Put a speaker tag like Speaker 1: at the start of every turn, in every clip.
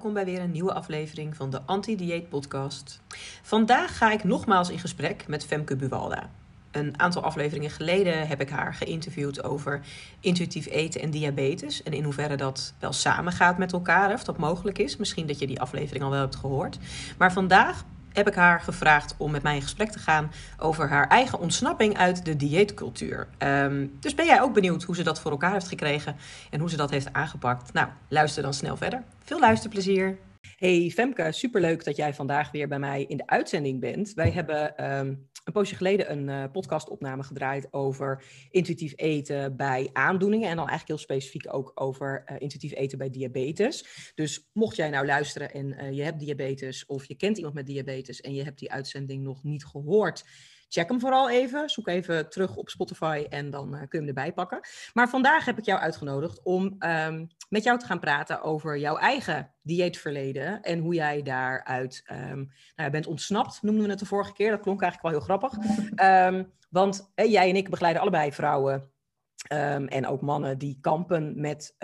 Speaker 1: Welkom bij weer een nieuwe aflevering van de Anti-Dieet Podcast. Vandaag ga ik nogmaals in gesprek met Femke Buwalda. Een aantal afleveringen geleden heb ik haar geïnterviewd over intuïtief eten en diabetes. En in hoeverre dat wel samengaat met elkaar, of dat mogelijk is. Misschien dat je die aflevering al wel hebt gehoord. Maar vandaag heb ik haar gevraagd om met mij in gesprek te gaan over haar eigen ontsnapping uit de dieetcultuur. Ehm, dus ben jij ook benieuwd hoe ze dat voor elkaar heeft gekregen en hoe ze dat heeft aangepakt? Nou, luister dan snel verder. Veel luisterplezier. Hey Femke, superleuk dat jij vandaag weer bij mij in de uitzending bent. Wij hebben ehm, een poosje geleden een uh, podcastopname gedraaid over intuïtief eten bij aandoeningen. En dan eigenlijk heel specifiek ook over uh, intuïtief eten bij diabetes. Dus mocht jij nou luisteren en uh, je hebt diabetes of je kent iemand met diabetes en je hebt die uitzending nog niet gehoord check hem vooral even. Zoek even terug op Spotify en dan uh, kun je hem erbij pakken. Maar vandaag heb ik jou uitgenodigd om um, met jou te gaan praten over jouw eigen dieetverleden en hoe jij daaruit um, nou, bent ontsnapt, noemden we het de vorige keer. Dat klonk eigenlijk wel heel grappig. Um, want eh, jij en ik begeleiden allebei vrouwen en ook mannen die kampen met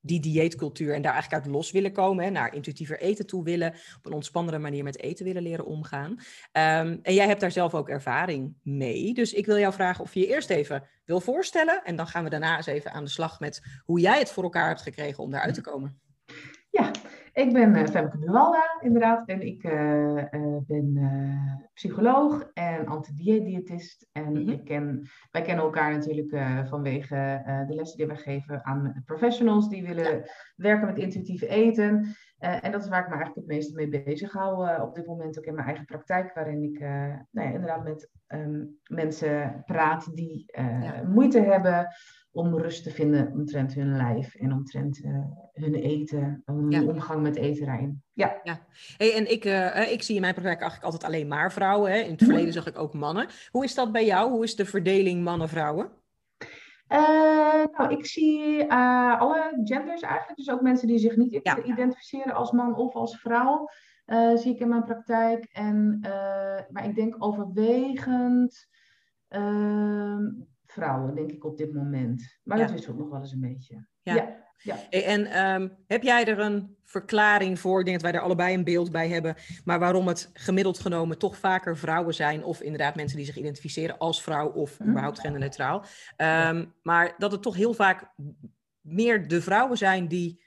Speaker 1: die dieetcultuur en daar eigenlijk uit los willen komen, hè, naar intuïtiever eten toe willen, op een ontspannende manier met eten willen leren omgaan. Um, en jij hebt daar zelf ook ervaring mee. Dus ik wil jou vragen of je je eerst even wil voorstellen en dan gaan we daarna eens even aan de slag met hoe jij het voor elkaar hebt gekregen om daaruit te komen.
Speaker 2: Ja, ik ben uh, Femke Buwalda inderdaad en ik uh, uh, ben psycholoog en antidieetdiëtist. En mm-hmm. ik ken, wij kennen elkaar natuurlijk vanwege de lessen die we geven aan professionals die willen ja. werken met intuïtief eten. En dat is waar ik me eigenlijk het meeste mee bezig hou op dit moment ook in mijn eigen praktijk, waarin ik nou ja, inderdaad met um, mensen praat die ja. moeite hebben om rust te vinden omtrent hun lijf en omtrent hun eten, hun ja. omgang met eten. Ja.
Speaker 1: ja. Hey, en ik, ik zie in mijn praktijk eigenlijk altijd alleen maar vrouwen. Hè? In het verleden zag ik ook mannen. Hoe is dat bij jou? Hoe is de verdeling mannen-vrouwen?
Speaker 2: Uh, nou, ik zie alle genders eigenlijk. Dus ook mensen die zich niet ja. identificeren als man of als vrouw. zie ik in mijn praktijk. En, maar ik denk overwegend ehm, vrouwen, denk ik, op dit moment. Maar ja. dat is ook nog wel eens een beetje. Ja. ja. Ja.
Speaker 1: En um, heb jij er een verklaring voor? Ik denk dat wij er allebei een beeld bij hebben. Maar waarom het gemiddeld genomen toch vaker vrouwen zijn. Of inderdaad mensen die zich identificeren als vrouw of mm. überhaupt genderneutraal. Um, maar dat het toch heel vaak meer de vrouwen zijn die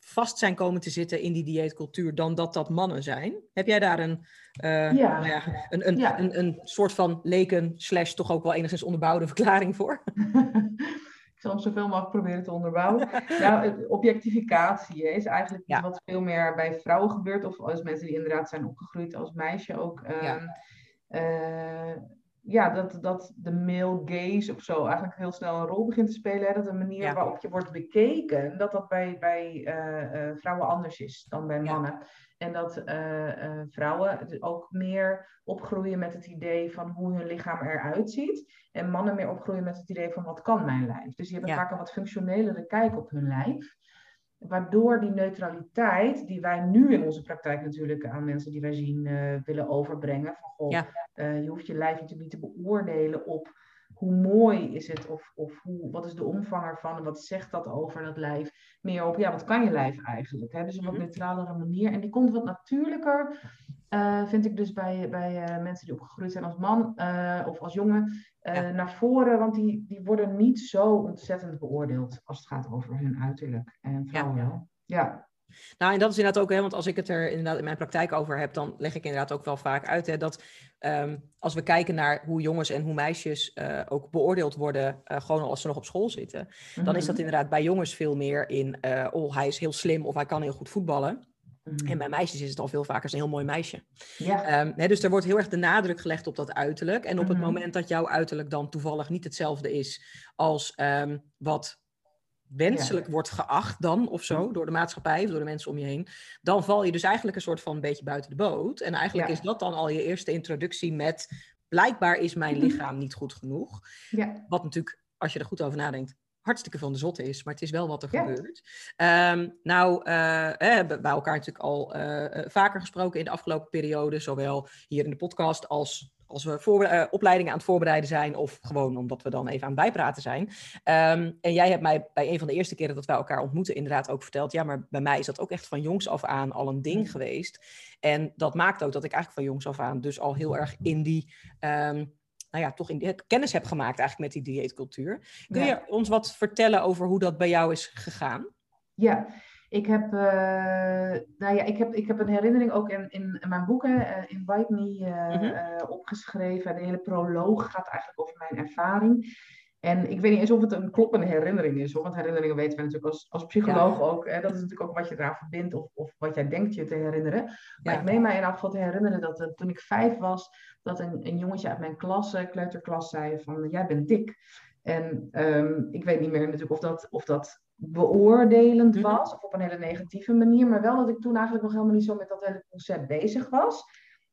Speaker 1: vast zijn komen te zitten in die dieetcultuur dan dat dat mannen zijn. Heb jij daar een, uh, ja. Nou ja, een, een, ja. een, een, soort van leken slash toch ook wel enigszins onderbouwde verklaring voor?
Speaker 2: Ik zal hem zoveel mogelijk proberen te onderbouwen. nou, objectificatie is eigenlijk iets wat veel meer bij vrouwen gebeurt. Of als mensen die inderdaad zijn opgegroeid als meisje ook. Um, uh, ja, dat, dat de male gaze of zo eigenlijk heel snel een rol begint te spelen. Hè? Dat de manier ja. waarop je wordt bekeken, dat dat bij, bij uh, uh, vrouwen anders is dan bij mannen. Ja. En dat uh, vrouwen ook meer opgroeien met het idee van hoe hun lichaam eruit ziet. En mannen meer opgroeien met het idee van wat kan mijn lijf. Dus die hebben ja. vaak een wat functionelere kijk op hun lijf. Waardoor die neutraliteit, die wij nu in onze praktijk natuurlijk aan mensen die wij zien uh, willen overbrengen. Van goh, ja. uh, je hoeft je lijf natuurlijk niet te beoordelen op hoe mooi is het of, of hoe, wat is de omvang ervan en wat zegt dat over dat lijf. Meer op, ja, wat kan je lijf eigenlijk? Hè? Dus een wat mm-hmm. neutralere manier. En die komt wat natuurlijker, uh, vind ik dus bij, bij mensen die opgegroeid zijn als man of als jongen. Ja. naar voren, want die, die worden niet zo ontzettend beoordeeld als het gaat over hun uiterlijk. En vrouwen ja. wel. Ja.
Speaker 1: Nou, en dat is inderdaad ook, hè, want als ik het er inderdaad in mijn praktijk over heb, dan leg ik inderdaad ook wel vaak uit hè, dat um, als we kijken naar hoe jongens en hoe meisjes uh, ook beoordeeld worden, uh, gewoon als ze nog op school zitten, dan is dat inderdaad bij jongens veel meer in, uh, oh, hij is heel slim of hij kan heel goed voetballen. En bij meisjes is het al veel vaker een heel mooi meisje. Ja. Um, hè, dus er wordt heel erg de nadruk gelegd op dat uiterlijk. En op het moment dat jouw uiterlijk dan toevallig niet hetzelfde is als um, wat wenselijk wordt geacht dan of zo, mm. door de maatschappij of door de mensen om je heen, dan val je dus eigenlijk een soort van een beetje buiten de boot. En eigenlijk is dat dan al je eerste introductie met blijkbaar is mijn mm-hmm. lichaam niet goed genoeg. Ja. Wat natuurlijk, als je er goed over nadenkt, hartstikke van de zotte is, maar het is wel wat er gebeurt. Um, nou, uh, we hebben bij elkaar natuurlijk al uh, vaker gesproken in de afgelopen periode, zowel hier in de podcast als als we voor, uh, opleidingen aan het voorbereiden zijn, of gewoon omdat we dan even aan het bijpraten zijn. Um, en jij hebt mij bij een van de eerste keren dat wij elkaar ontmoeten, inderdaad ook verteld. Ja, maar bij mij is dat ook echt van jongs af aan al een ding mm. geweest. En dat maakt ook dat ik eigenlijk van jongs af aan dus al heel erg in die. Um, nou ja, toch in kennis heb gemaakt eigenlijk met die dieetcultuur. Kun je ons wat vertellen over hoe dat bij jou is gegaan?
Speaker 2: Ja, ik heb, uh, nou ja, ik heb, ik heb een herinnering ook in, in, mijn boeken, uh, Invite Me, uh, mm opgeschreven. De hele proloog gaat eigenlijk over mijn ervaring. En ik weet niet eens of het een kloppende herinnering is, hoor. want herinneringen weten we natuurlijk als, als psycholoog ook. Hè, dat is natuurlijk ook wat je eraan verbindt of, of wat jij denkt je te herinneren. Maar ik meen mij in elk geval te herinneren dat toen ik vijf was, dat een, een jongetje uit mijn klas, kleuterklas, zei van jij bent dik. En um, ik weet niet meer natuurlijk of dat, of dat beoordelend mhm. was, of op een hele negatieve manier, maar wel dat ik toen eigenlijk nog helemaal niet zo met dat hele concept bezig was.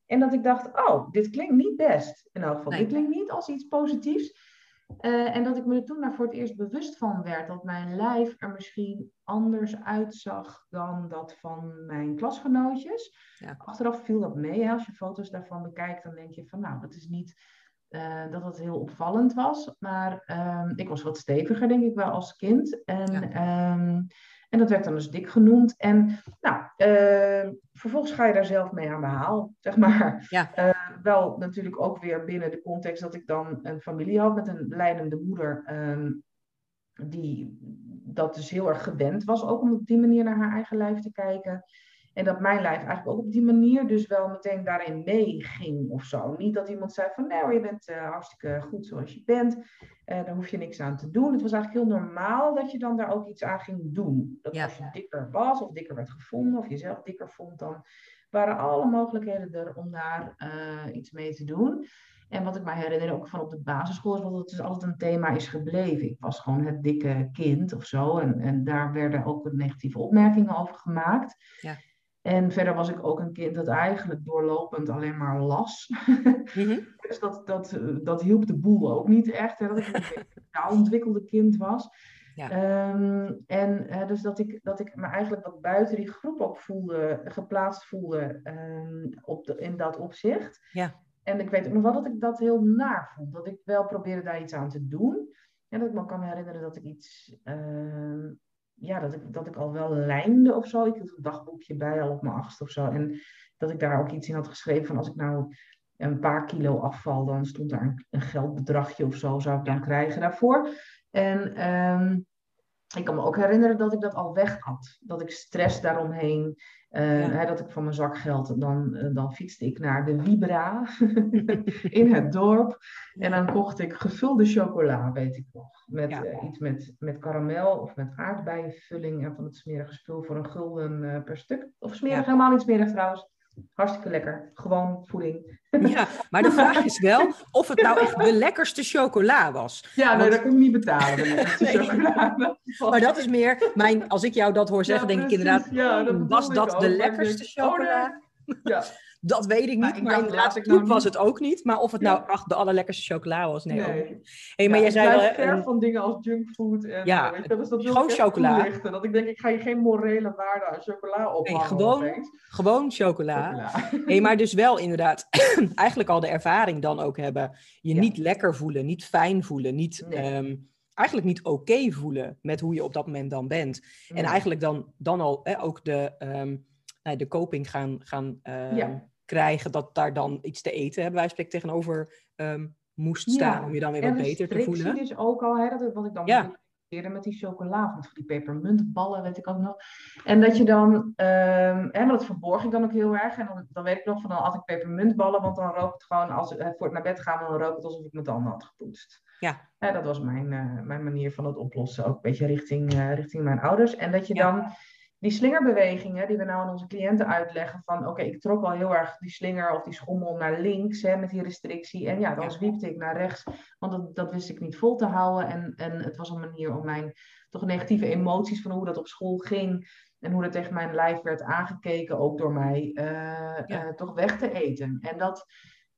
Speaker 2: En dat ik dacht, oh, dit klinkt niet best. In elk geval, dit klinkt niet als iets positiefs. Uh, en dat ik me er toen daar voor het eerst bewust van werd dat mijn lijf er misschien anders uitzag dan dat van mijn klasgenootjes. Ja. Achteraf viel dat mee. Hè? Als je foto's daarvan bekijkt, dan denk je van nou, dat is niet uh, dat het heel opvallend was. Maar um, ik was wat steviger, denk ik wel, als kind. En, ja. um, en dat werd dan dus dik genoemd. En nou, uh, vervolgens ga je daar zelf mee aan de haal, zeg maar. Ja. Uh, wel natuurlijk ook weer binnen de context dat ik dan een familie had met een leidende moeder. Um, die dat dus heel erg gewend was, ook om op die manier naar haar eigen lijf te kijken. En dat mijn lijf eigenlijk ook op die manier dus wel meteen daarin meeging of zo. Niet dat iemand zei van nou, je bent uh, hartstikke goed zoals je bent. Uh, daar hoef je niks aan te doen. Het was eigenlijk heel normaal dat je dan daar ook iets aan ging doen. Dat als je dikker was of dikker werd gevonden of jezelf dikker vond, dan waren alle mogelijkheden er om daar uh, iets mee te doen. En wat ik mij herinner ook van op de basisschool is dat het dus altijd een thema is gebleven. Ik was gewoon het dikke kind of zo. En, en daar werden ook negatieve opmerkingen over gemaakt. Ja. En verder was ik ook een kind dat eigenlijk doorlopend alleen maar las. Mhm. dus dat, dat, dat hielp de boel ook niet echt. Hè, dat ik een ontwikkelde kind was. Ja. Ehm, en uh, dus dat ik, dat ik me eigenlijk wat buiten die groep ook voelde, geplaatst voelde um, op de, in dat opzicht. Ja. En ik weet ook nog wel dat ik dat heel naar vond. Dat ik wel probeerde daar iets aan te doen. En dat ik me kan herinneren dat ik iets uh, ja, dat, ik, dat ik al wel lijnde of zo. Ik had een dagboekje bij al op mijn achtste of zo. En dat ik daar ook iets in had geschreven van als ik nou een paar kilo afval, dan stond daar een, een geldbedragje of zo, zou ik dan krijgen daarvoor. En um, ik kan me ook herinneren dat ik dat al weg had. Dat ik stress daaromheen, uh, hè, dat ik van mijn zakgeld, dan, uh, dan fietste ik naar de Vibra in het dorp. En dan kocht ik gevulde chocola, weet ik nog. Met uh, iets met, met karamel of met aardbeienvulling en van het smerige spul voor een gulden per stuk. Of smerig, helemaal niet smerig trouwens. Hartstikke lekker. Gewoon voeding.
Speaker 1: Ja, maar de vraag is wel of het nou echt de lekkerste chocola was.
Speaker 2: Ja, nee, dat kan ik niet betalen.
Speaker 1: nee. Maar dat is meer, mijn, als ik jou dat hoor zeggen, denk ik inderdaad, ja, dat was dat de lekkerste chocola? Oh, ja. Dat weet ik niet, maar, maar ik nou was het ook niet. Maar of het nou ach, de allerlekkerste chocola was, nee. nee.
Speaker 2: Hey, maar jij zei wel... ver van dingen als junkfood en ja, weet je, dus dat
Speaker 1: gewoon chocola.
Speaker 2: Dat ik denk, ik ga je geen morele waarde aan chocola ophangen.
Speaker 1: Nee, gewoon, gewoon chocola. chocola. hey, maar dus wel inderdaad, eigenlijk al de ervaring dan ook hebben. Je niet lekker voelen, niet fijn voelen, niet... Um, eigenlijk niet oké voelen met hoe je op dat moment dan bent. En eigenlijk dan, dan al ook de, um, de coping gaan, gaan um, krijgen dat daar dan iets te eten, hebben wij spreken tegenover um, moest staan om je dan weer wat beter te voelen.
Speaker 2: dus ook al, hè, dat wat ik dan ja. met die chocola, van die pepermuntballen, weet ik ook nog. En dat je dan, um, hè, maar dat verborg ik dan ook heel erg. En dan, dan weet ik nog van, dan had ik pepermuntballen, want dan rook het gewoon, als ik voor het naar bed gaan, dan rook het alsof ik mijn tanden had gepoetst. Ja. ja dat was mijn, uh, mijn manier van het oplossen, ook een beetje richting, uh, richting mijn ouders. En dat je dan die slingerbewegingen die we nou aan onze cliënten uitleggen van oké, ik trok al heel erg die slinger of die schommel naar links hè, met die restrictie. En ja, dan zwiepte ik naar rechts, want dat, dat wist ik niet vol te houden. En, en het was een manier om mijn toch negatieve emoties van hoe dat op school ging en hoe dat tegen mijn lijf werd aangekeken, ook door mij, uh, uh, toch weg te eten. En dat,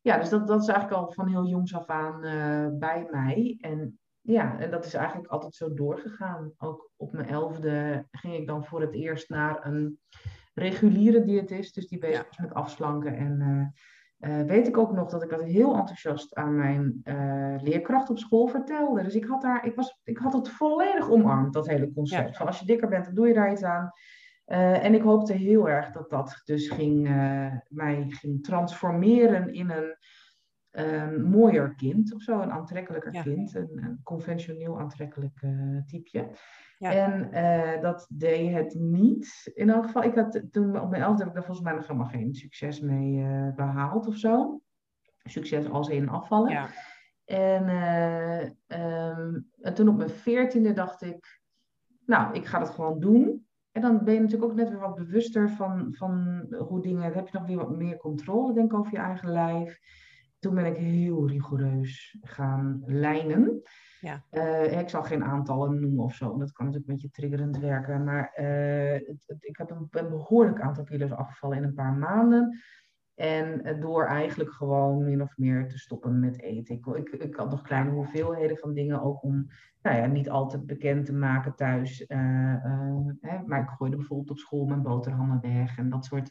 Speaker 2: ja, dus dat, dat is eigenlijk al van heel jongs af aan uh, bij mij. En ja, en dat is eigenlijk altijd zo doorgegaan. Ook op mijn elfde ging ik dan voor het eerst naar een reguliere diëtist, dus die bezig is met afslanken. En uh, weet ik ook nog dat ik dat heel enthousiast aan mijn uh, leerkracht op school vertelde. Dus ik had, daar, ik, was, ik had het volledig omarmd, dat hele concept. Van als je dikker bent, dan doe je daar iets aan. En ik hoopte heel erg dat dat dus ging, mij ging transformeren in een um, mooier kind of zo, een aantrekkelijker kind, een, een, conventioneel aantrekkelijk uh, typeje. Ja. En uh, dat deed het niet. In elk geval, ik had toen op mijn elfde heb ik daar volgens mij nog helemaal geen succes mee uh, behaald of zo. Succes als in afvallen. Ja. En, um, en toen op mijn veertiende dacht ik, nou, ik ga dat gewoon doen. En dan ben je natuurlijk ook net weer wat bewuster van, van hoe dingen. Dan heb je nog weer wat meer controle, denk ik, over je eigen lijf toen ben ik heel rigoureus gaan lijnen. Ja. Uh, ik zal geen aantallen noemen of zo, dat kan natuurlijk een beetje triggerend werken. Maar uh, het, het, ik heb een, een, behoorlijk aantal kilo's afgevallen in een paar maanden. En uh, door eigenlijk gewoon min of meer te stoppen met eten. Ik, ik, ik had nog kleine hoeveelheden van dingen, ook om nou ja, niet altijd bekend te maken thuis. Hè, maar ik gooide bijvoorbeeld op school mijn boterhammen weg en dat soort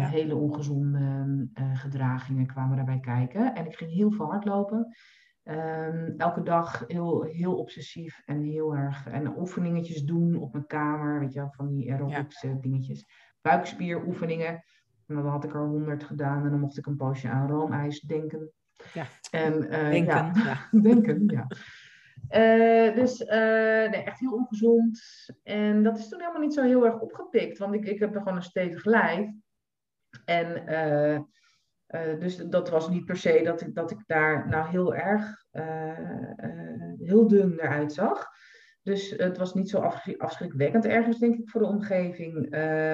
Speaker 2: ja. hele ongezonde uh, gedragingen kwamen daarbij kijken. En ik ging heel veel hardlopen. Um, elke dag heel, heel obsessief en heel erg. En oefeningetjes doen op mijn kamer. Weet je wel, van die aerobics ja. dingetjes. Buikspieroefeningen. En dan had ik er honderd gedaan. En dan mocht ik een poosje aan roomijs denken.
Speaker 1: Ja.
Speaker 2: En, uh, denken,
Speaker 1: ja.
Speaker 2: ja. denken, ja. Uh, dus uh, nee, echt heel ongezond. En dat is toen helemaal niet zo heel erg opgepikt. Want ik, ik heb er gewoon een stevig lijf. En uh, uh, dus dat was niet per se dat ik, dat ik daar nou heel erg uh, heel dun eruit zag. Dus het was niet zo afschrikwekkend ergens, denk ik, voor de omgeving.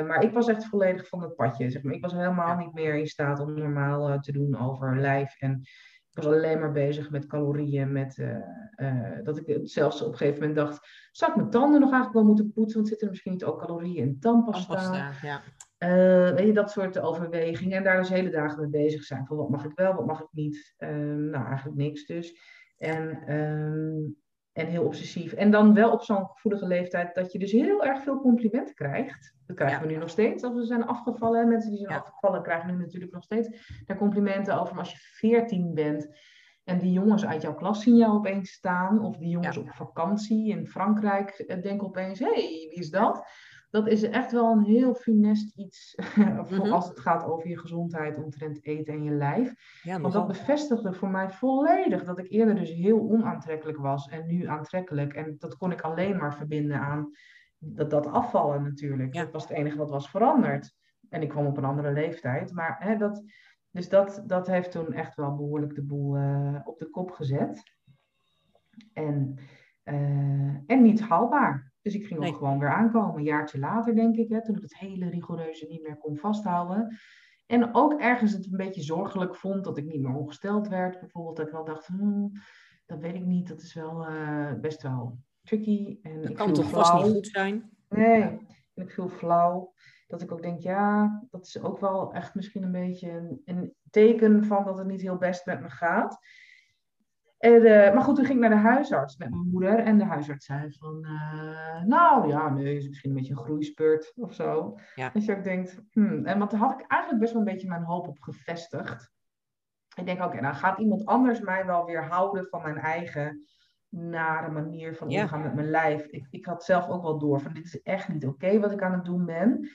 Speaker 2: maar ik was echt volledig van het padje. Zeg maar. Ik was helemaal niet meer in staat om normaal te doen over lijf. En ik was alleen maar bezig met calorieën. Met, dat ik zelfs op een gegeven moment dacht, zou ik mijn tanden nog eigenlijk wel moeten poetsen? Want zitten er misschien niet ook calorieën in tandpasta?
Speaker 1: tandpasta ja.
Speaker 2: Uh, weet je, dat soort overwegingen. En daar dus hele dagen mee bezig zijn. Van wat mag ik wel, wat mag ik niet. Um, nou, eigenlijk niks dus. En, um, en heel obsessief. En dan wel op zo'n gevoelige leeftijd dat je dus heel erg veel complimenten krijgt. Dat krijgen we nu nog steeds. Als we zijn afgevallen. Mensen die zijn ja. afgevallen krijgen nu natuurlijk nog steeds daar complimenten over. Maar als je 14 bent en die jongens uit jouw klas zien jou opeens staan. Of die jongens ja. op vakantie in Frankrijk eh, denken opeens, hé, hey, wie is dat? Dat is echt wel een heel funest iets voor als het gaat over je gezondheid, omtrent eten en je lijf. Ja, Want dat bevestigde voor mij volledig dat ik eerder dus heel onaantrekkelijk was en nu aantrekkelijk. En dat kon ik alleen maar verbinden aan dat, dat afvallen natuurlijk. Dat was het enige wat was veranderd. En ik kwam op een andere leeftijd. Maar hè, dat, dus dat, dat heeft toen echt wel behoorlijk de boel uh, op de kop gezet. En, uh, en niet haalbaar. Dus ik ging ook gewoon weer aankomen, een jaartje later denk ik, hè, toen ik het hele rigoureuze niet meer kon vasthouden. En ook ergens het een beetje zorgelijk vond dat ik niet meer ongesteld werd. Bijvoorbeeld dat ik wel dacht, hmm, dat weet ik niet, dat is wel uh, best wel tricky. En
Speaker 1: dat
Speaker 2: ik
Speaker 1: kan toch flauw. vast niet goed zijn?
Speaker 2: Nee, en ik viel flauw. Dat ik ook denk, ja, dat is ook wel echt misschien een beetje een, een teken van dat het niet heel best met me gaat. En, uh, maar goed, toen ging ik naar de huisarts met mijn moeder. En de huisarts zei van, uh, nou ja, nee, is misschien een beetje een groeispurt of zo. Ja. Dus je denkt, hmm. En want daar had ik eigenlijk best wel een beetje mijn hoop op gevestigd. Ik denk, oké, okay, nou gaat iemand anders mij wel weer houden van mijn eigen nare manier van omgaan ja. met mijn lijf. Ik, ik had zelf ook wel door van, dit is echt niet oké wat ik aan het doen ben.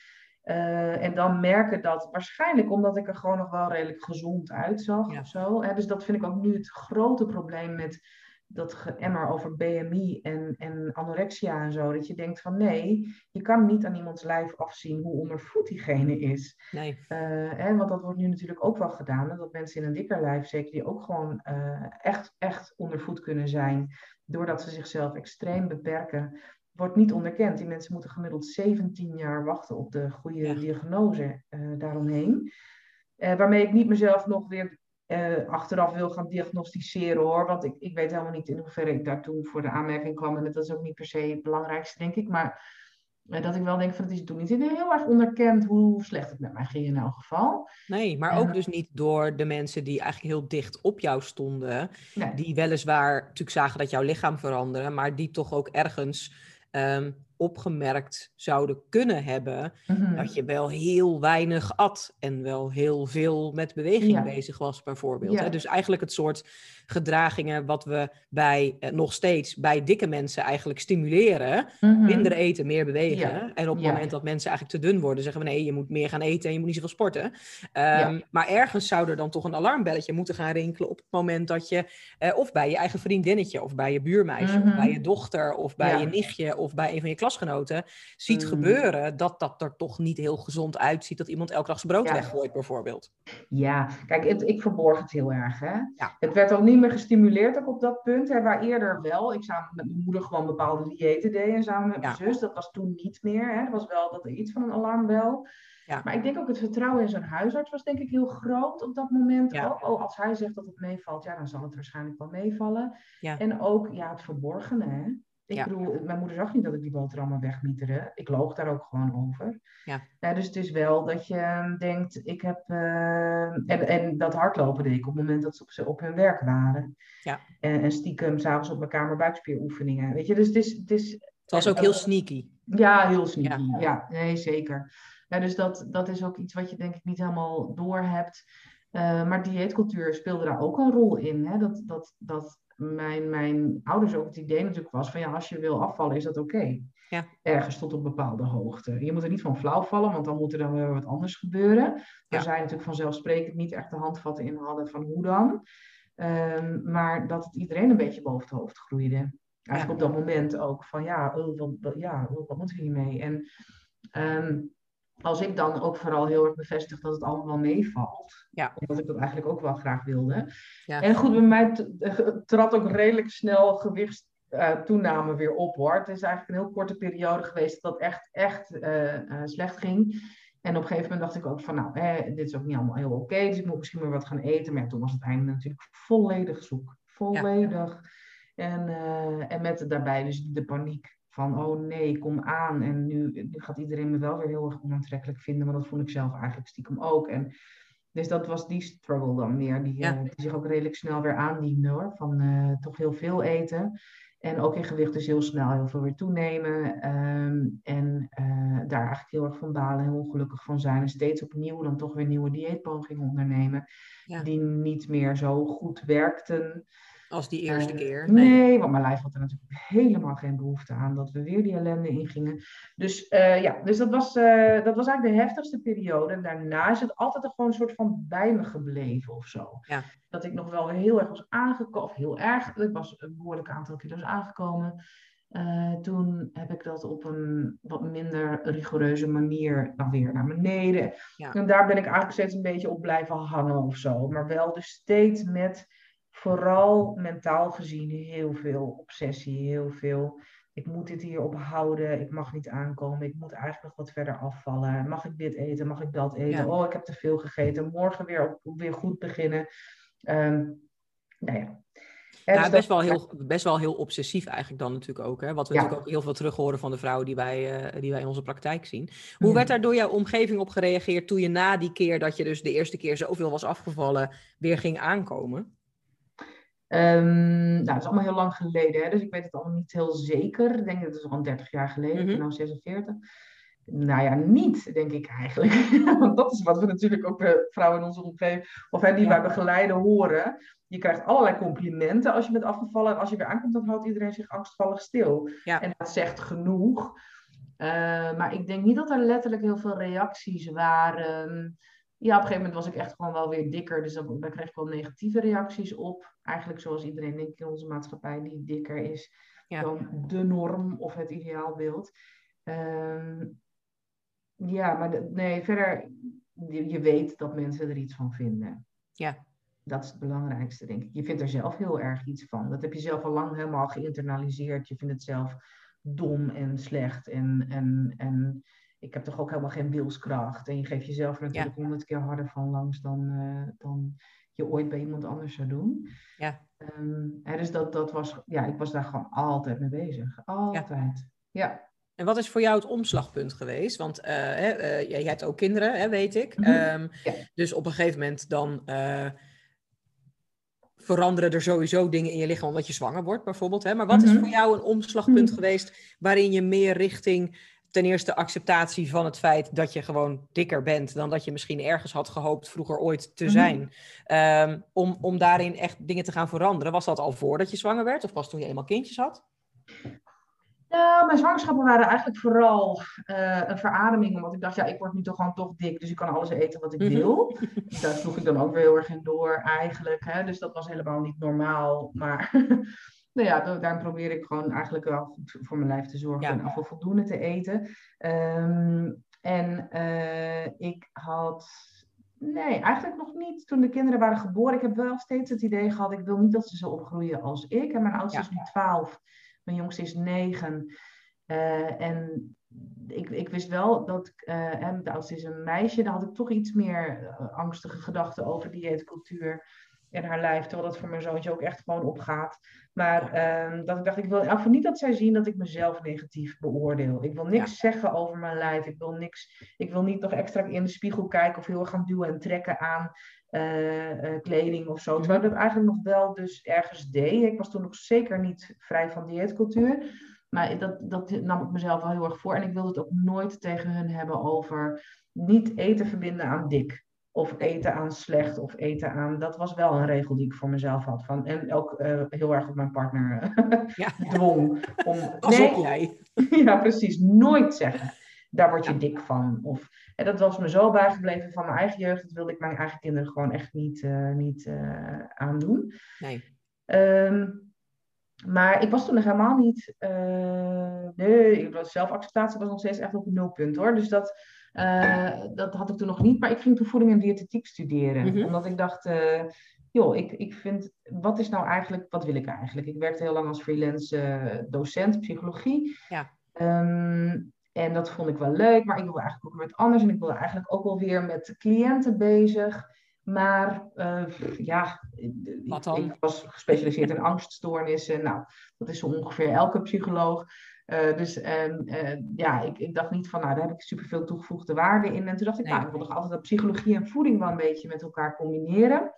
Speaker 2: Uh, en dan merken dat waarschijnlijk omdat ik er gewoon nog wel redelijk gezond uitzag ja. of zo. Hè? Dus dat vind ik ook nu het grote probleem met dat geëmmer over BMI en, en anorexia en zo. Dat je denkt van nee, je kan niet aan iemands lijf afzien hoe ondervoed diegene is.
Speaker 1: Nee.
Speaker 2: Uh, hè? Want dat wordt nu natuurlijk ook wel gedaan. Dat mensen in een dikker lijf, zeker die ook gewoon uh, echt, echt ondervoed kunnen zijn. Doordat ze zichzelf extreem beperken wordt niet onderkend. Die mensen moeten gemiddeld 17 jaar wachten op de goede diagnose uh, daaromheen. Uh, waarmee ik niet mezelf nog weer uh, achteraf wil gaan diagnosticeren hoor. Want ik, ik weet helemaal niet in hoeverre ik daartoe voor de aanmerking kwam. En dat is ook niet per se het belangrijkste, denk ik. Maar dat ik wel denk van het is toen niet heel erg onderkend hoe slecht het met mij ging in elk geval.
Speaker 1: Nee, maar ook dus niet door de mensen die eigenlijk heel dicht op jou stonden. Die weliswaar natuurlijk zagen dat jouw lichaam veranderde, maar die toch ook ergens Um, opgemerkt zouden kunnen hebben mhm. dat je wel heel weinig at en wel heel veel met beweging bezig was, bijvoorbeeld. Hè? Dus eigenlijk het soort gedragingen wat we bij, eh, nog steeds bij dikke mensen eigenlijk stimuleren. Mhm. Minder eten, meer bewegen. En op het moment dat mensen eigenlijk te dun worden, zeggen we nee, je moet meer gaan eten en je moet niet zoveel sporten. Um, maar ergens zou er dan toch een alarmbelletje moeten gaan rinkelen op het moment dat je, uh, of bij je eigen vriendinnetje, of bij je buurmeisje, of bij mhm. je dochter, of bij je nichtje, of bij een van je klasgenoten, ziet mm. gebeuren dat dat er toch niet heel gezond uitziet. Dat iemand elke dag zijn brood weggooit, bijvoorbeeld.
Speaker 2: Ja, kijk, ik verborg het heel erg. Hè? Het werd ook niet meer gestimuleerd ook op dat punt. Hè, waar eerder wel, ik samen met mijn moeder gewoon bepaalde diëten deed en samen met mijn zus. Dat was toen niet meer. Hè. Het was wel dat er iets van een alarmbel. Ja. Maar ik denk ook het vertrouwen in zo'n huisarts was denk ik heel groot op dat moment. Ja. Ook. Oh, als hij zegt dat het meevalt, ja, dan zal het waarschijnlijk wel meevallen. Ja. En ook ja, het verborgene. Hè. Ik bedoel, mijn moeder zag niet dat ik die boterhammen wegmieterde. Ik loog daar ook gewoon over. Ja. ja dus het is wel dat je ehm, denkt, ik heb... Uh, en, en dat hardlopen deed ik op het moment dat ze op, op hun werk waren. Ja. En, en stiekem s'avonds op mijn kamer buikspieroefeningen. Weet je, dus het is... Het, is,
Speaker 1: het was ook heel sneaky.
Speaker 2: Ja, heel sneaky. Ja, ja nee, zeker. Ja, dus dat, dat is ook iets wat je denk ik niet helemaal door hebt. Uh, maar dieetcultuur speelde daar ook een rol in. Hè? Dat, dat, dat mijn, mijn ouders ook het idee natuurlijk was van ja, als je wil afvallen is dat oké. Ja. Ergens tot op bepaalde hoogte. Je moet er niet van flauw vallen, want dan moet er dan weer wat anders gebeuren. Ja. Daar zijn natuurlijk vanzelfsprekend niet echt de handvatten in hadden van hoe dan. Um, maar dat het iedereen een beetje boven het hoofd groeide. Eigenlijk op dat moment ook van ja, oh, wat, ja oh, wat moeten we hiermee? En um, als ik dan ook vooral heel erg bevestig dat het allemaal meevalt. Ja. Omdat ik dat eigenlijk ook wel graag wilde. Ja. En goed, bij mij trad ook redelijk snel gewichtstoename uh, weer op hoor. Het is eigenlijk een heel korte periode geweest dat dat echt, echt uh, uh, slecht ging. En op een gegeven moment dacht ik ook van, nou, dit is ook niet allemaal heel oké, dus ik moet misschien weer wat gaan eten. Maar toen was het einde natuurlijk volledig zoek. Volledig. Ja. En, en met daarbij dus de paniek van, oh nee, kom aan. En nu, nu gaat iedereen me wel weer heel erg onaantrekkelijk vinden, maar dat vond ik zelf eigenlijk stiekem ook. En dus dat was die struggle dan meer, die, eh, die zich ook redelijk snel weer aandiende hoor. Van uh, toch heel veel eten. En ook in gewicht dus heel snel heel veel weer toenemen. Ehm, en uh, daar eigenlijk heel erg van balen, heel ongelukkig van zijn. En steeds opnieuw dan toch weer nieuwe dieetpogingen ondernemen. Die niet meer zo goed werkten.
Speaker 1: Als die eerste
Speaker 2: eh,
Speaker 1: keer.
Speaker 2: Nee. nee. want mijn lijf had er natuurlijk helemaal geen behoefte aan dat we weer die ellende ingingen. Dus uh, ja, dus dat was, uh, dat was eigenlijk de heftigste periode. En daarna is het altijd gewoon een soort van bij me gebleven of zo. Ja. Dat ik nog wel heel erg was aangekomen, of heel erg, ik was een behoorlijk aantal kilo's aangekomen. Uh, toen heb ik dat op een wat minder rigoureuze manier dan weer naar beneden. Ja. En daar ben ik eigenlijk steeds een beetje op blijven hangen of zo. Maar wel dus steeds met vooral mentaal gezien heel veel obsessie, heel veel. Ik moet dit hier ophouden, ik mag niet aankomen, ik moet eigenlijk nog wat verder afvallen. Mag ik dit eten, mag ik dat eten? Oh, ik heb te veel gegeten, morgen weer, weer goed beginnen. Um, nou ja,
Speaker 1: ja, dus best, wel heel, best wel heel obsessief eigenlijk dan natuurlijk ook. Hè? Wat we natuurlijk ook heel veel terug horen van de vrouwen die wij, uh, die wij in onze praktijk zien. Hoe werd daar door jouw omgeving op gereageerd toen je na die keer dat je dus de eerste keer zoveel was afgevallen, weer ging aankomen?
Speaker 2: Um, nou, het is allemaal heel lang geleden, hè, dus ik weet het allemaal niet heel zeker. Ik denk dat het is al 30 jaar geleden, mm -hmm. nou 46. Nou ja, niet, denk ik eigenlijk. Want dat is wat we natuurlijk ook bij vrouwen in onze omgeving, of hè, die ja. wij begeleiden, horen. Je krijgt allerlei complimenten als je bent afgevallen. En als je weer aankomt, dan houdt iedereen zich angstvallig stil. Ja. En dat zegt genoeg. Uh, maar ik denk niet dat er letterlijk heel veel reacties waren ja, op een gegeven moment was ik echt gewoon wel weer dikker. Dus dan, daar kreeg ik wel negatieve reacties op. Eigenlijk zoals iedereen denk ik in onze maatschappij die dikker is dan de norm of het ideaalbeeld. Um, ja, maar nee, verder, je, je, weet dat mensen er iets van vinden. Ja. Dat is het belangrijkste, denk ik. Je vindt er zelf heel erg iets van. Dat heb je zelf al lang helemaal geïnternaliseerd. Je vindt het zelf dom en slecht. En, en, en ik heb toch ook helemaal geen wilskracht. En je geeft jezelf natuurlijk honderd keer harder van langs dan, uh, dan je ooit bij iemand anders zou doen. Ja. Um, dus dat, dat was, ja, ik was daar gewoon altijd mee bezig. Altijd. ja.
Speaker 1: En wat is voor jou het omslagpunt geweest? Want uh, uh, jij hebt ook kinderen, hè, weet ik. Mhm. Ehm, dus op een gegeven moment dan uh, veranderen er sowieso dingen in je lichaam omdat je zwanger wordt, bijvoorbeeld. Hè? Maar wat is mhm. voor jou een omslagpunt mhm. geweest waarin je meer richting ten eerste acceptatie van het feit dat je gewoon dikker bent dan dat je misschien ergens had gehoopt vroeger ooit te zijn. um, om, om daarin echt dingen te gaan veranderen. Was dat al voordat je zwanger werd of pas toen je eenmaal kindjes had?
Speaker 2: Nou, mijn zwangerschappen waren eigenlijk vooral uh, een verademing. Omdat ik dacht, ja, ik word nu toch gewoon toch dik. Dus ik kan alles eten wat ik mhm. wil. Daar sloeg ik dan ook weer heel erg in door eigenlijk. Hè? Dus dat was helemaal niet normaal. Maar nou ja, daarom probeer ik gewoon eigenlijk wel goed voor mijn lijf te zorgen. En af en voldoende te eten. Um, en uh, ik had... Nee, eigenlijk nog niet toen de kinderen waren geboren. Ik heb wel steeds het idee gehad, ik wil niet dat ze zo opgroeien als ik. En mijn oudste is nu 12. Mijn jongste is negen. Uh, en ik, ik wist wel dat, uh, de oudste is een meisje, daar had ik toch iets meer angstige gedachten over dieetcultuur en haar lijf, terwijl dat voor mijn zoontje ook echt gewoon opgaat. Maar uh, dat ik dacht, ik wil in niet dat zij zien dat ik mezelf negatief beoordeel. Ik wil niks zeggen over mijn lijf. Ik wil, niks, ik wil niet nog extra in de spiegel kijken of heel erg gaan duwen en trekken aan uh, uh, kleding of zo. Terwijl ik dat eigenlijk nog wel dus ergens deed. Ik was toen nog zeker niet vrij van dieetcultuur. Maar dat, dat nam ik mezelf wel heel erg voor. En ik wilde het ook nooit tegen hun hebben over niet eten verbinden aan dik. Of eten aan slecht of eten aan. Dat was wel een regel die ik voor mezelf had. Van, en ook uh, heel erg op mijn partner ja. dwong. Om,
Speaker 1: nee, jij.
Speaker 2: ja, precies. Nooit zeggen. Daar word je dik van. Of, en dat was me zo bijgebleven van mijn eigen jeugd. Dat wilde ik mijn eigen kinderen gewoon echt niet, uh, niet uh, aandoen. Nee. Um, maar ik was toen nog helemaal niet. Nee, zelfacceptatie was nog steeds echt op een nulpunt hoor. Dus dat, uh, dat had ik toen nog niet. Maar ik ging toen voeding en diëtetiek studeren. Mm -hmm. Omdat ik dacht. Uh, joh, ik, ik vind, wat is nou eigenlijk, wat wil ik eigenlijk? Ik werkte heel lang als freelance docent psychologie. Ja. Um, en dat vond ik wel leuk, maar ik wilde eigenlijk ook met anders. En ik wilde eigenlijk ook wel weer met cliënten bezig. Maar uh, ja, ik, ik, was gespecialiseerd in angststoornissen. Nou, dat is zo ongeveer elke psycholoog. Uh, dus uh, ja, ik, ik, dacht niet van, nou, daar heb ik superveel toegevoegde waarde in. En toen dacht ik, nou, ik wil toch altijd dat psychologie en voeding wel een beetje met elkaar combineren.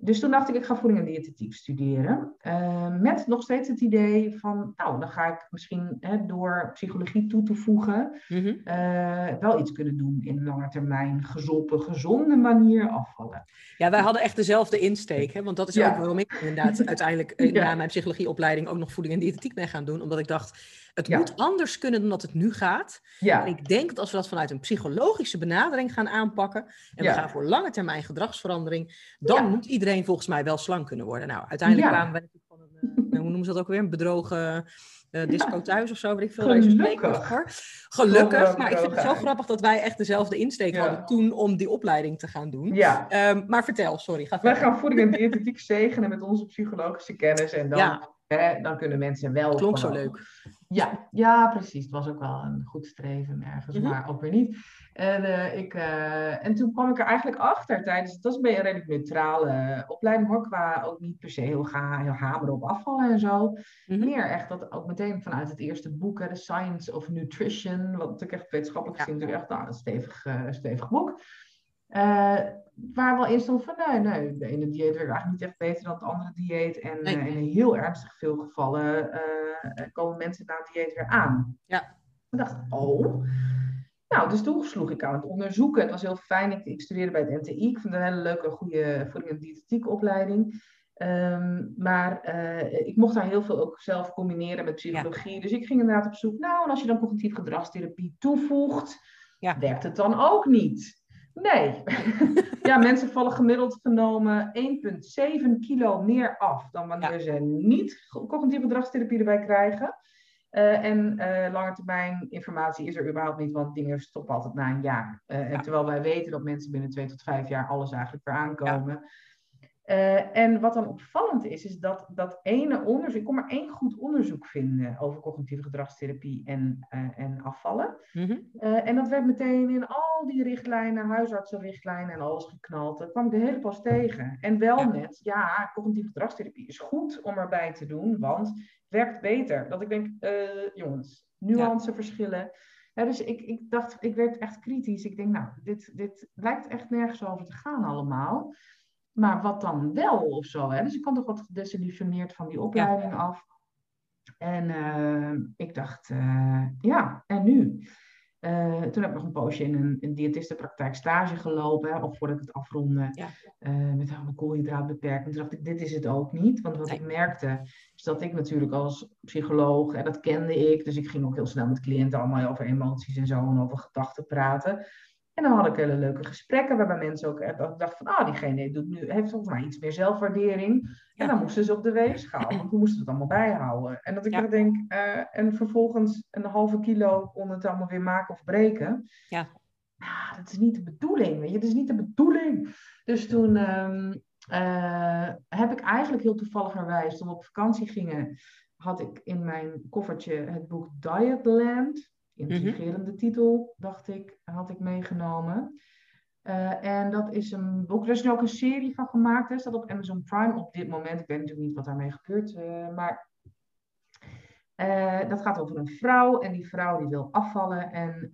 Speaker 2: Dus toen dacht ik, ik ga voeding en diëtetiek studeren. Uh, met nog steeds het idee van, nou, dan ga ik misschien hè, door psychologie toe te voegen, mm -hmm. uh, wel iets kunnen doen in lange termijn, gezonde, gezonde manier afvallen.
Speaker 1: Ja, wij hadden echt dezelfde insteek, hè? want dat is ja. ook waarom ik inderdaad uiteindelijk ja. na mijn psychologieopleiding ook nog voeding en diëtetiek ben gaan doen, omdat ik dacht, het ja. moet anders kunnen dan dat het nu gaat. Ja. En ik denk dat als we dat vanuit een psychologische benadering gaan aanpakken en we gaan voor lange termijn gedragsverandering, dan moet iedereen volgens mij wel slank kunnen worden. Nou, uiteindelijk kwamen we van een, uh, hoe noemen ze dat ook weer, een bedrogen uh, disco thuis of zo, weet ik veel.
Speaker 2: Gelukkig.
Speaker 1: Voor. Gelukkig, maar ik vind het zo grappig dat wij echt dezelfde insteek hadden toen om die opleiding te gaan doen. Ja. Um, maar vertel, sorry. Ga
Speaker 2: wij gaan voeding en diëtetiek zegenen met onze psychologische kennis en dan Hè, dan kunnen mensen wel.
Speaker 1: Het klonk zo leuk.
Speaker 2: Ja, ja, precies. Het was ook wel een goed streven ergens, mhm. maar ook weer niet. En, uh, ik, uh, en toen kwam ik er eigenlijk achter tijdens, het was een redelijk neutrale opleiding hoor, qua ook niet per se heel, ga, heel hameren op afvallen en zo. Mm Meer echt dat ook meteen vanuit het eerste boek, The Science of Nutrition, wat natuurlijk echt wetenschappelijk gezien natuurlijk echt nou, een stevig, uh, stevig boek. Uh, waar wel in stond van nee, nee, de ene dieet werkt eigenlijk niet echt beter dan het andere dieet. En nee. uh, in heel ernstig veel gevallen uh, komen mensen na het dieet weer aan. Ja. Ik dacht, oh. Nou, dus toen sloeg ik aan het onderzoeken. Het was heel fijn. Ik, ik studeerde bij het NTI. Ik vond het een hele leuke, goede voeding- en diëtetiek opleiding. Um, maar uh, ik mocht daar heel veel ook zelf combineren met psychologie. Ja. Dus ik ging inderdaad op zoek. Nou, en als je dan cognitief gedragstherapie toevoegt, ja. werkt het dan ook niet? Nee. ja, mensen vallen gemiddeld genomen 1,7 kilo meer af dan wanneer ja. ze niet cognitieve gedragstherapie erbij krijgen. Uh, en uh, lange termijn informatie is er überhaupt niet, want dingen stoppen altijd na een jaar. Uh, ja. en terwijl wij weten dat mensen binnen twee tot vijf jaar alles eigenlijk weer aankomen. Ja. Uh, en wat dan opvallend is, is dat dat ene onderzoek, ik kon maar één goed onderzoek vinden over cognitieve gedragstherapie en, uh, en afvallen. Mm uh, en dat werd meteen in al die richtlijnen, huisartsenrichtlijnen en alles geknald. Daar kwam ik de hele pas tegen. En wel ja. met, ja, cognitieve gedragstherapie is goed om erbij te doen, want het werkt beter. Dat ik denk, jongens, nuanceverschillen. Ja, dus ik, ik dacht, ik werd echt kritisch. Ik denk, nou, dit, dit lijkt echt nergens over te gaan allemaal. Maar wat dan wel of zo? Hè? Dus ik kwam toch wat gedesillusioneerd van die opleiding af. En uh, ik dacht, uh, ja, en nu? Uh, toen heb ik nog een poosje in een, een diëtistenpraktijk stage gelopen, hè, of voordat ik het afronde, ja. met een koolhydraatbeperking. Toen dacht ik, dit is het ook niet. Want wat nee. ik merkte, is dat ik natuurlijk als psycholoog, en dat kende ik, dus ik ging ook heel snel met cliënten allemaal over emoties en zo en over gedachten praten. En dan had ik hele leuke gesprekken waarbij mensen ook dachten van, ah, diegene doet nu, heeft volgens mij iets meer zelfwaardering. En dan moesten ze op de weegschaal, want we moesten het allemaal bijhouden. En dat ik ja. denk, uh, en vervolgens een halve kilo kon het allemaal weer maken of breken. Ja. Nou, dat is niet de bedoeling, weet je, dat is niet de bedoeling. Dus toen um, uh, heb ik eigenlijk heel toevalligerwijs, toen we op vakantie gingen, had ik in mijn koffertje het boek Dietland intrigerende mm titel, dacht ik, had ik meegenomen. Uh, en dat is een boek, er is nu ook een serie van gemaakt, hè, staat op Amazon Prime op dit moment. Ik weet natuurlijk niet wat daarmee gebeurt, uh, maar uh, dat gaat over een vrouw en die vrouw die wil afvallen en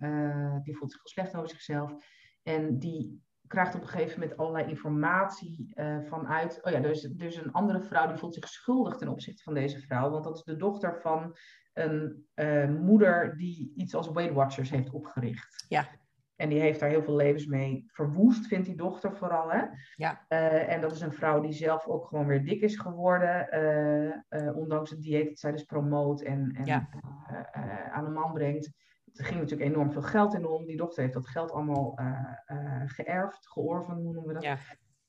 Speaker 2: die voelt zich slecht over zichzelf. En die krijgt op een gegeven moment allerlei informatie vanuit. Oh ja, er is dus een andere vrouw die voelt zich schuldig ten opzichte van deze vrouw, want dat is de dochter van een uh, moeder die iets als Weight Watchers heeft opgericht. Ja. En die heeft daar heel veel levens mee verwoest, vindt die dochter vooral. Hè? Ja. Uh, en dat is een vrouw die zelf ook gewoon weer dik is geworden. Uh, ondanks het dieet dat zij dus promoot en, en ja. aan de man brengt. Er ging natuurlijk enorm veel geld in om. Die dochter heeft dat geld allemaal geërfd, georven noemen we dat. Ja.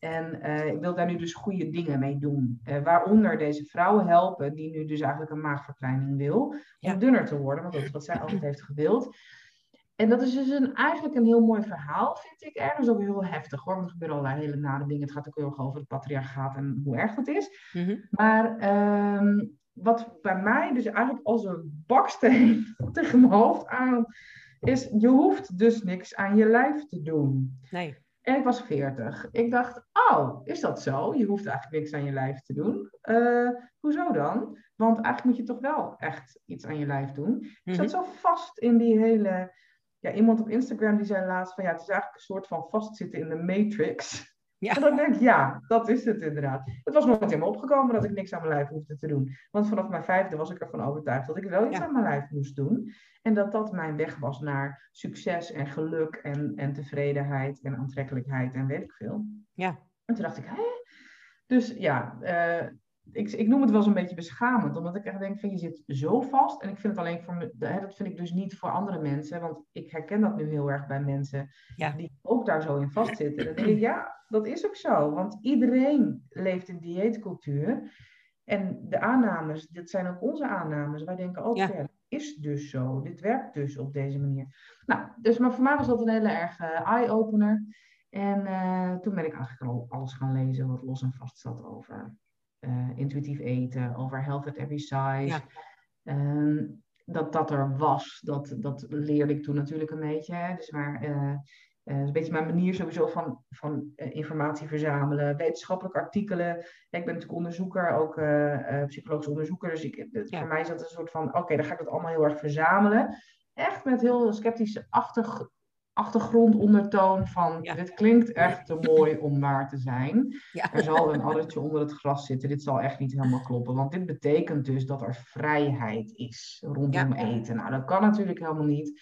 Speaker 2: En uh, ik wil daar nu dus goede dingen mee doen. Uh, waaronder deze vrouwen helpen, die nu dus eigenlijk een maagverkleining wil, om dunner te worden, want dat is wat zij altijd heeft gewild. En dat is dus een, eigenlijk een heel mooi verhaal, vind ik ergens ook heel heftig hoor. Want er gebeuren allerlei hele nare dingen. Het gaat ook heel erg over het patriarchaat en hoe erg het is. Mm-hmm. Maar um, wat bij mij dus eigenlijk als een baksteen tegen mijn hoofd aan is, je hoeft dus niks aan je lijf te doen. Nee. En ik was 40. Ik dacht, oh, is dat zo? Je hoeft eigenlijk niks aan je lijf te doen. Uh, hoezo dan? Want eigenlijk moet je toch wel echt iets aan je lijf doen. Ik zat mhm. zo vast in die hele... Ja, iemand op Instagram die zei laatst van ja, het is eigenlijk een soort van vastzitten in de matrix. Ja. En dan denk ik, ja, dat is het inderdaad. Het was nooit in me opgekomen dat ik niks aan mijn lijf hoefde te doen. Want vanaf mijn vijfde was ik ervan overtuigd dat ik wel iets aan mijn lijf moest doen. En dat dat mijn weg was naar succes en geluk en, en tevredenheid en aantrekkelijkheid en weet ik veel. Ja. En toen dacht ik, hè? Dus ja, uh, ik, ik noem het wel zo'n beetje beschamend, omdat ik echt denk van je zit zo vast. En ik vind het alleen voor me, dat vind ik dus niet voor andere mensen, want ik herken dat nu heel erg bij mensen die ook daar zo in vastzitten. Ik, ja, dat is ook zo, want iedereen leeft in dieetcultuur. En de aannames, dit zijn ook onze aannames. Wij denken ook, ja. is dus zo. Dit werkt dus op deze manier. Nou, dus maar voor mij was dat een hele erg uh, eye-opener. En uh, toen ben ik eigenlijk al alles gaan lezen wat los en vast zat over intuïtief eten, over health at every size. Dat dat er was, dat, dat leerde ik toen natuurlijk een beetje. Hè. Dus maar, uh, uh, is een beetje mijn manier sowieso van, van informatie verzamelen, wetenschappelijke artikelen. ik ben natuurlijk onderzoeker, ook psychologisch onderzoeker. Dus ik, voor mij is dat een soort van, oké, dan ga ik dat allemaal heel erg verzamelen. Echt met heel sceptische achtergrond achtergrondondertoon van dit klinkt echt te mooi om waar te zijn. Er zal een addertje onder het gras zitten. Dit zal echt niet helemaal kloppen. Want dit betekent dus dat er vrijheid is rondom eten. Nou, dat kan natuurlijk helemaal niet.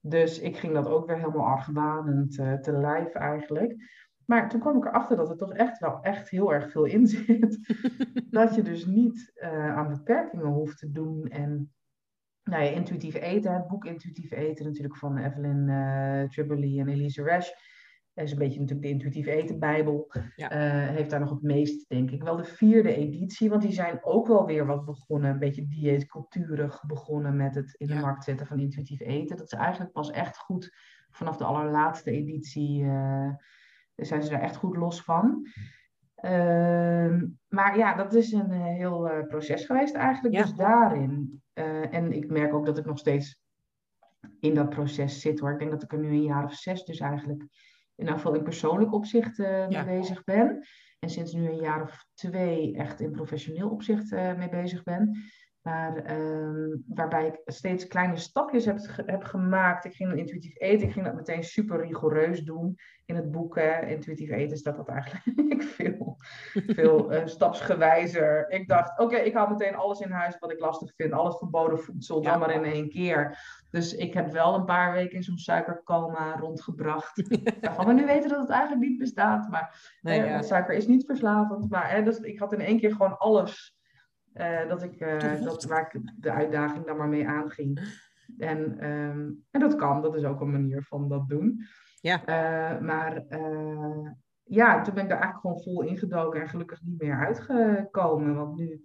Speaker 2: Dus ik ging dat ook weer helemaal argwanend uh, te lijf eigenlijk. Maar toen kwam ik erachter dat er toch echt wel echt heel erg veel in zit. dat je dus niet uh, aan beperkingen hoeft te doen en nou ja, intuïtief eten, het boek Intuïtief eten natuurlijk van Evelyn uh, en Elise Resch. Dat is een beetje natuurlijk de intuïtief eten bijbel. Ja. Uh, heeft daar nog het meest, denk ik, wel de vierde editie. Want die zijn ook wel weer wat begonnen, een beetje dieetcultuurig begonnen met het in de markt zetten van intuïtief eten. Dat is eigenlijk pas echt goed vanaf de allerlaatste editie, uh, zijn ze daar echt goed los van. Ehm, maar ja, dat is een heel uh, proces geweest eigenlijk. Dus daarin. en ik merk ook dat ik nog steeds in dat proces zit hoor. Ik denk dat ik er nu een jaar of zes dus eigenlijk in geval in persoonlijk opzicht mee bezig ben. En sinds nu een jaar of twee echt in professioneel opzicht mee bezig ben. Maar ehm, waarbij ik steeds kleine stapjes heb, heb gemaakt. Ik ging intuïtief eten. Ik ging dat meteen super rigoureus doen. In het boek hè, Intuïtief eten staat dat eigenlijk veel, veel uh, stapsgewijzer. Ik dacht, oké, ik haal meteen alles in huis wat ik lastig vind. Alles verboden voedsel, dan maar in één keer. Dus ik heb wel een paar weken in zo'n suikercoma rondgebracht. Waarvan we nu weten dat het eigenlijk niet bestaat. Maar nee, eh, suiker is niet verslavend. Maar dus ik had in één keer gewoon alles uh, dat ik, uh, dat, waar ik de uitdaging dan maar mee aanging. En, um, en dat kan, dat is ook een manier van dat doen. Ja. Uh, maar ja, toen ben ik daar eigenlijk gewoon vol ingedoken en gelukkig niet meer uitgekomen. Want nu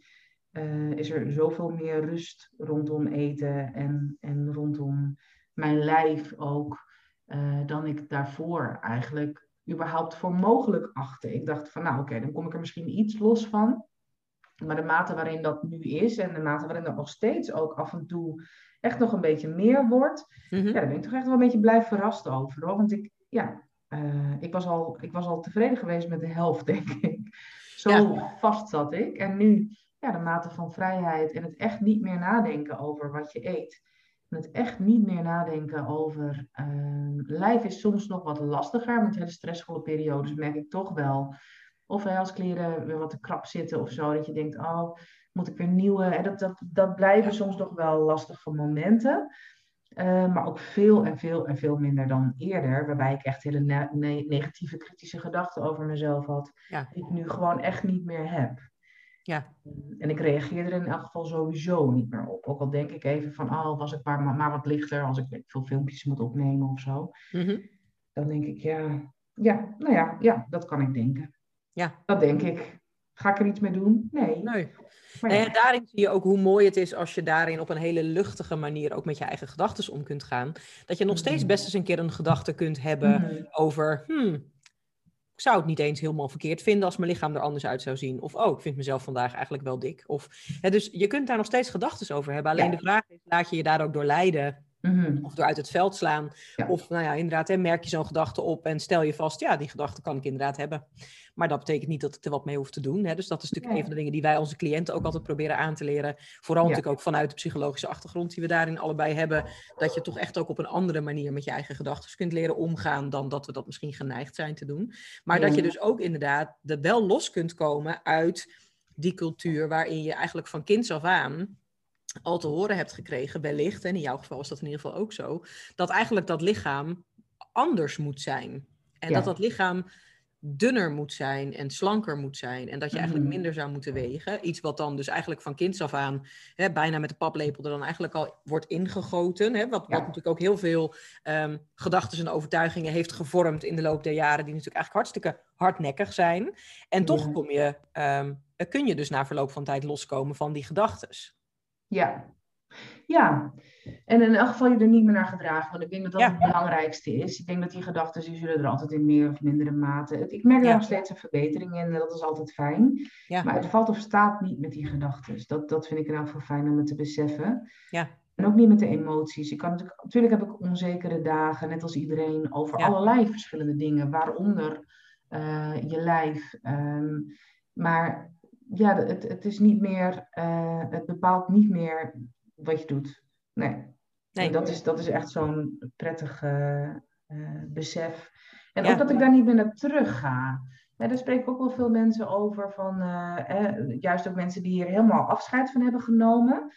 Speaker 2: is er zoveel meer rust rondom eten en, en rondom mijn lijf ook. dan ik daarvoor eigenlijk überhaupt voor mogelijk achtte. Ik dacht van nou oké, dan kom ik er misschien iets los van. Maar de mate waarin dat nu is en de mate waarin dat nog steeds ook af en toe echt nog een beetje meer wordt, mhm. ja, daar ben ik toch echt wel een beetje blij verrast over. Hoor. Want ik, ja, uh, ik, was al, ik was al tevreden geweest met de helft, denk ik. Zo vast zat ik. En nu, ja, de mate van vrijheid en het echt niet meer nadenken over wat je eet. En het echt niet meer nadenken over. Uh, lijf is soms nog wat lastiger. Met hele stressvolle periodes merk ik toch wel of als kleren weer wat te krap zitten of zo. Dat je denkt, oh, moet ik weer nieuwe. Hè? Dat, dat, dat blijven soms nog wel lastige momenten. Uh, maar ook veel en veel en veel minder dan eerder. Waarbij ik echt hele negatieve, kritische gedachten over mezelf had. Die ik nu gewoon echt niet meer heb. Ja. En ik reageer er in elk geval sowieso niet meer op. Ook al denk ik even van, oh, was ik maar, maar wat lichter als ik veel filmpjes moet opnemen of zo. Mhm. Dan denk ik, ja, ja, nou ja, ja, dat kan ik denken. Ja. Dat denk ik. Ga ik er iets mee doen? Nee. nee.
Speaker 1: Maar ja. daarin zie je ook hoe mooi het is als je daarin op een hele luchtige manier ook met je eigen gedachten om kunt gaan. Dat je nog steeds mm-hmm. best eens een keer een gedachte kunt hebben mm-hmm. over, hmm, ik zou het niet eens helemaal verkeerd vinden als mijn lichaam er anders uit zou zien. Of, oh, ik vind mezelf vandaag eigenlijk wel dik. Of, hè, dus je kunt daar nog steeds gedachten over hebben. Alleen de vraag is, laat je je daar ook door leiden? Mhm. Of door uit het veld slaan. Of nou ja, inderdaad, hè, merk je zo'n gedachte op en stel je vast, ja, die gedachte kan ik inderdaad hebben. Maar dat betekent niet dat ik er wat mee hoef te doen. Hè. Dus dat is natuurlijk een van de dingen die wij onze cliënten ook altijd proberen aan te leren. Vooral natuurlijk ook vanuit de psychologische achtergrond die we daarin allebei hebben. Dat je toch echt ook op een andere manier met je eigen gedachten kunt leren omgaan dan dat we dat misschien geneigd zijn te doen. Maar dat je dus ook inderdaad er wel los kunt komen uit die cultuur waarin je eigenlijk van kinds af aan al te horen hebt gekregen, wellicht, en in jouw geval is dat in ieder geval ook zo, dat eigenlijk dat lichaam anders moet zijn. En dat dat lichaam dunner moet zijn en slanker moet zijn. En dat je eigenlijk mhm. minder zou moeten wegen. Iets wat dan dus eigenlijk van kinds af aan hè, bijna met de paplepel er dan eigenlijk al wordt ingegoten. Hè, wat, wat natuurlijk ook heel veel um, gedachten en overtuigingen heeft gevormd in de loop der jaren. Die natuurlijk eigenlijk hartstikke hardnekkig zijn. En toch kom je, um, kun je dus na verloop van tijd loskomen van die gedachten.
Speaker 2: Ja. Ja, en in elk geval je er niet meer naar gedragen. Want ik denk dat dat het belangrijkste is. Ik denk dat die gedachten, die zullen er altijd in meer of mindere mate. Ik merk er nog steeds een verbetering in. Dat is altijd fijn. Ja. Maar het valt of staat niet met die gedachten. Dat, dat vind ik in elk geval fijn om het te beseffen. Ja. En ook niet met de emoties. Ik kan natuurlijk, natuurlijk heb ik onzekere dagen, net als iedereen, over allerlei verschillende dingen. Waaronder uh, je lijf. Um, maar ja, het, het is niet meer, uh, het bepaalt niet meer wat je doet. Nee. nee. En dat is, dat is echt zo'n prettig uh, besef. En ook dat ik daar niet meer naar terug ga. Ja, daar spreken ook wel veel mensen over, van, eh, juist ook mensen die hier helemaal afscheid van hebben genomen.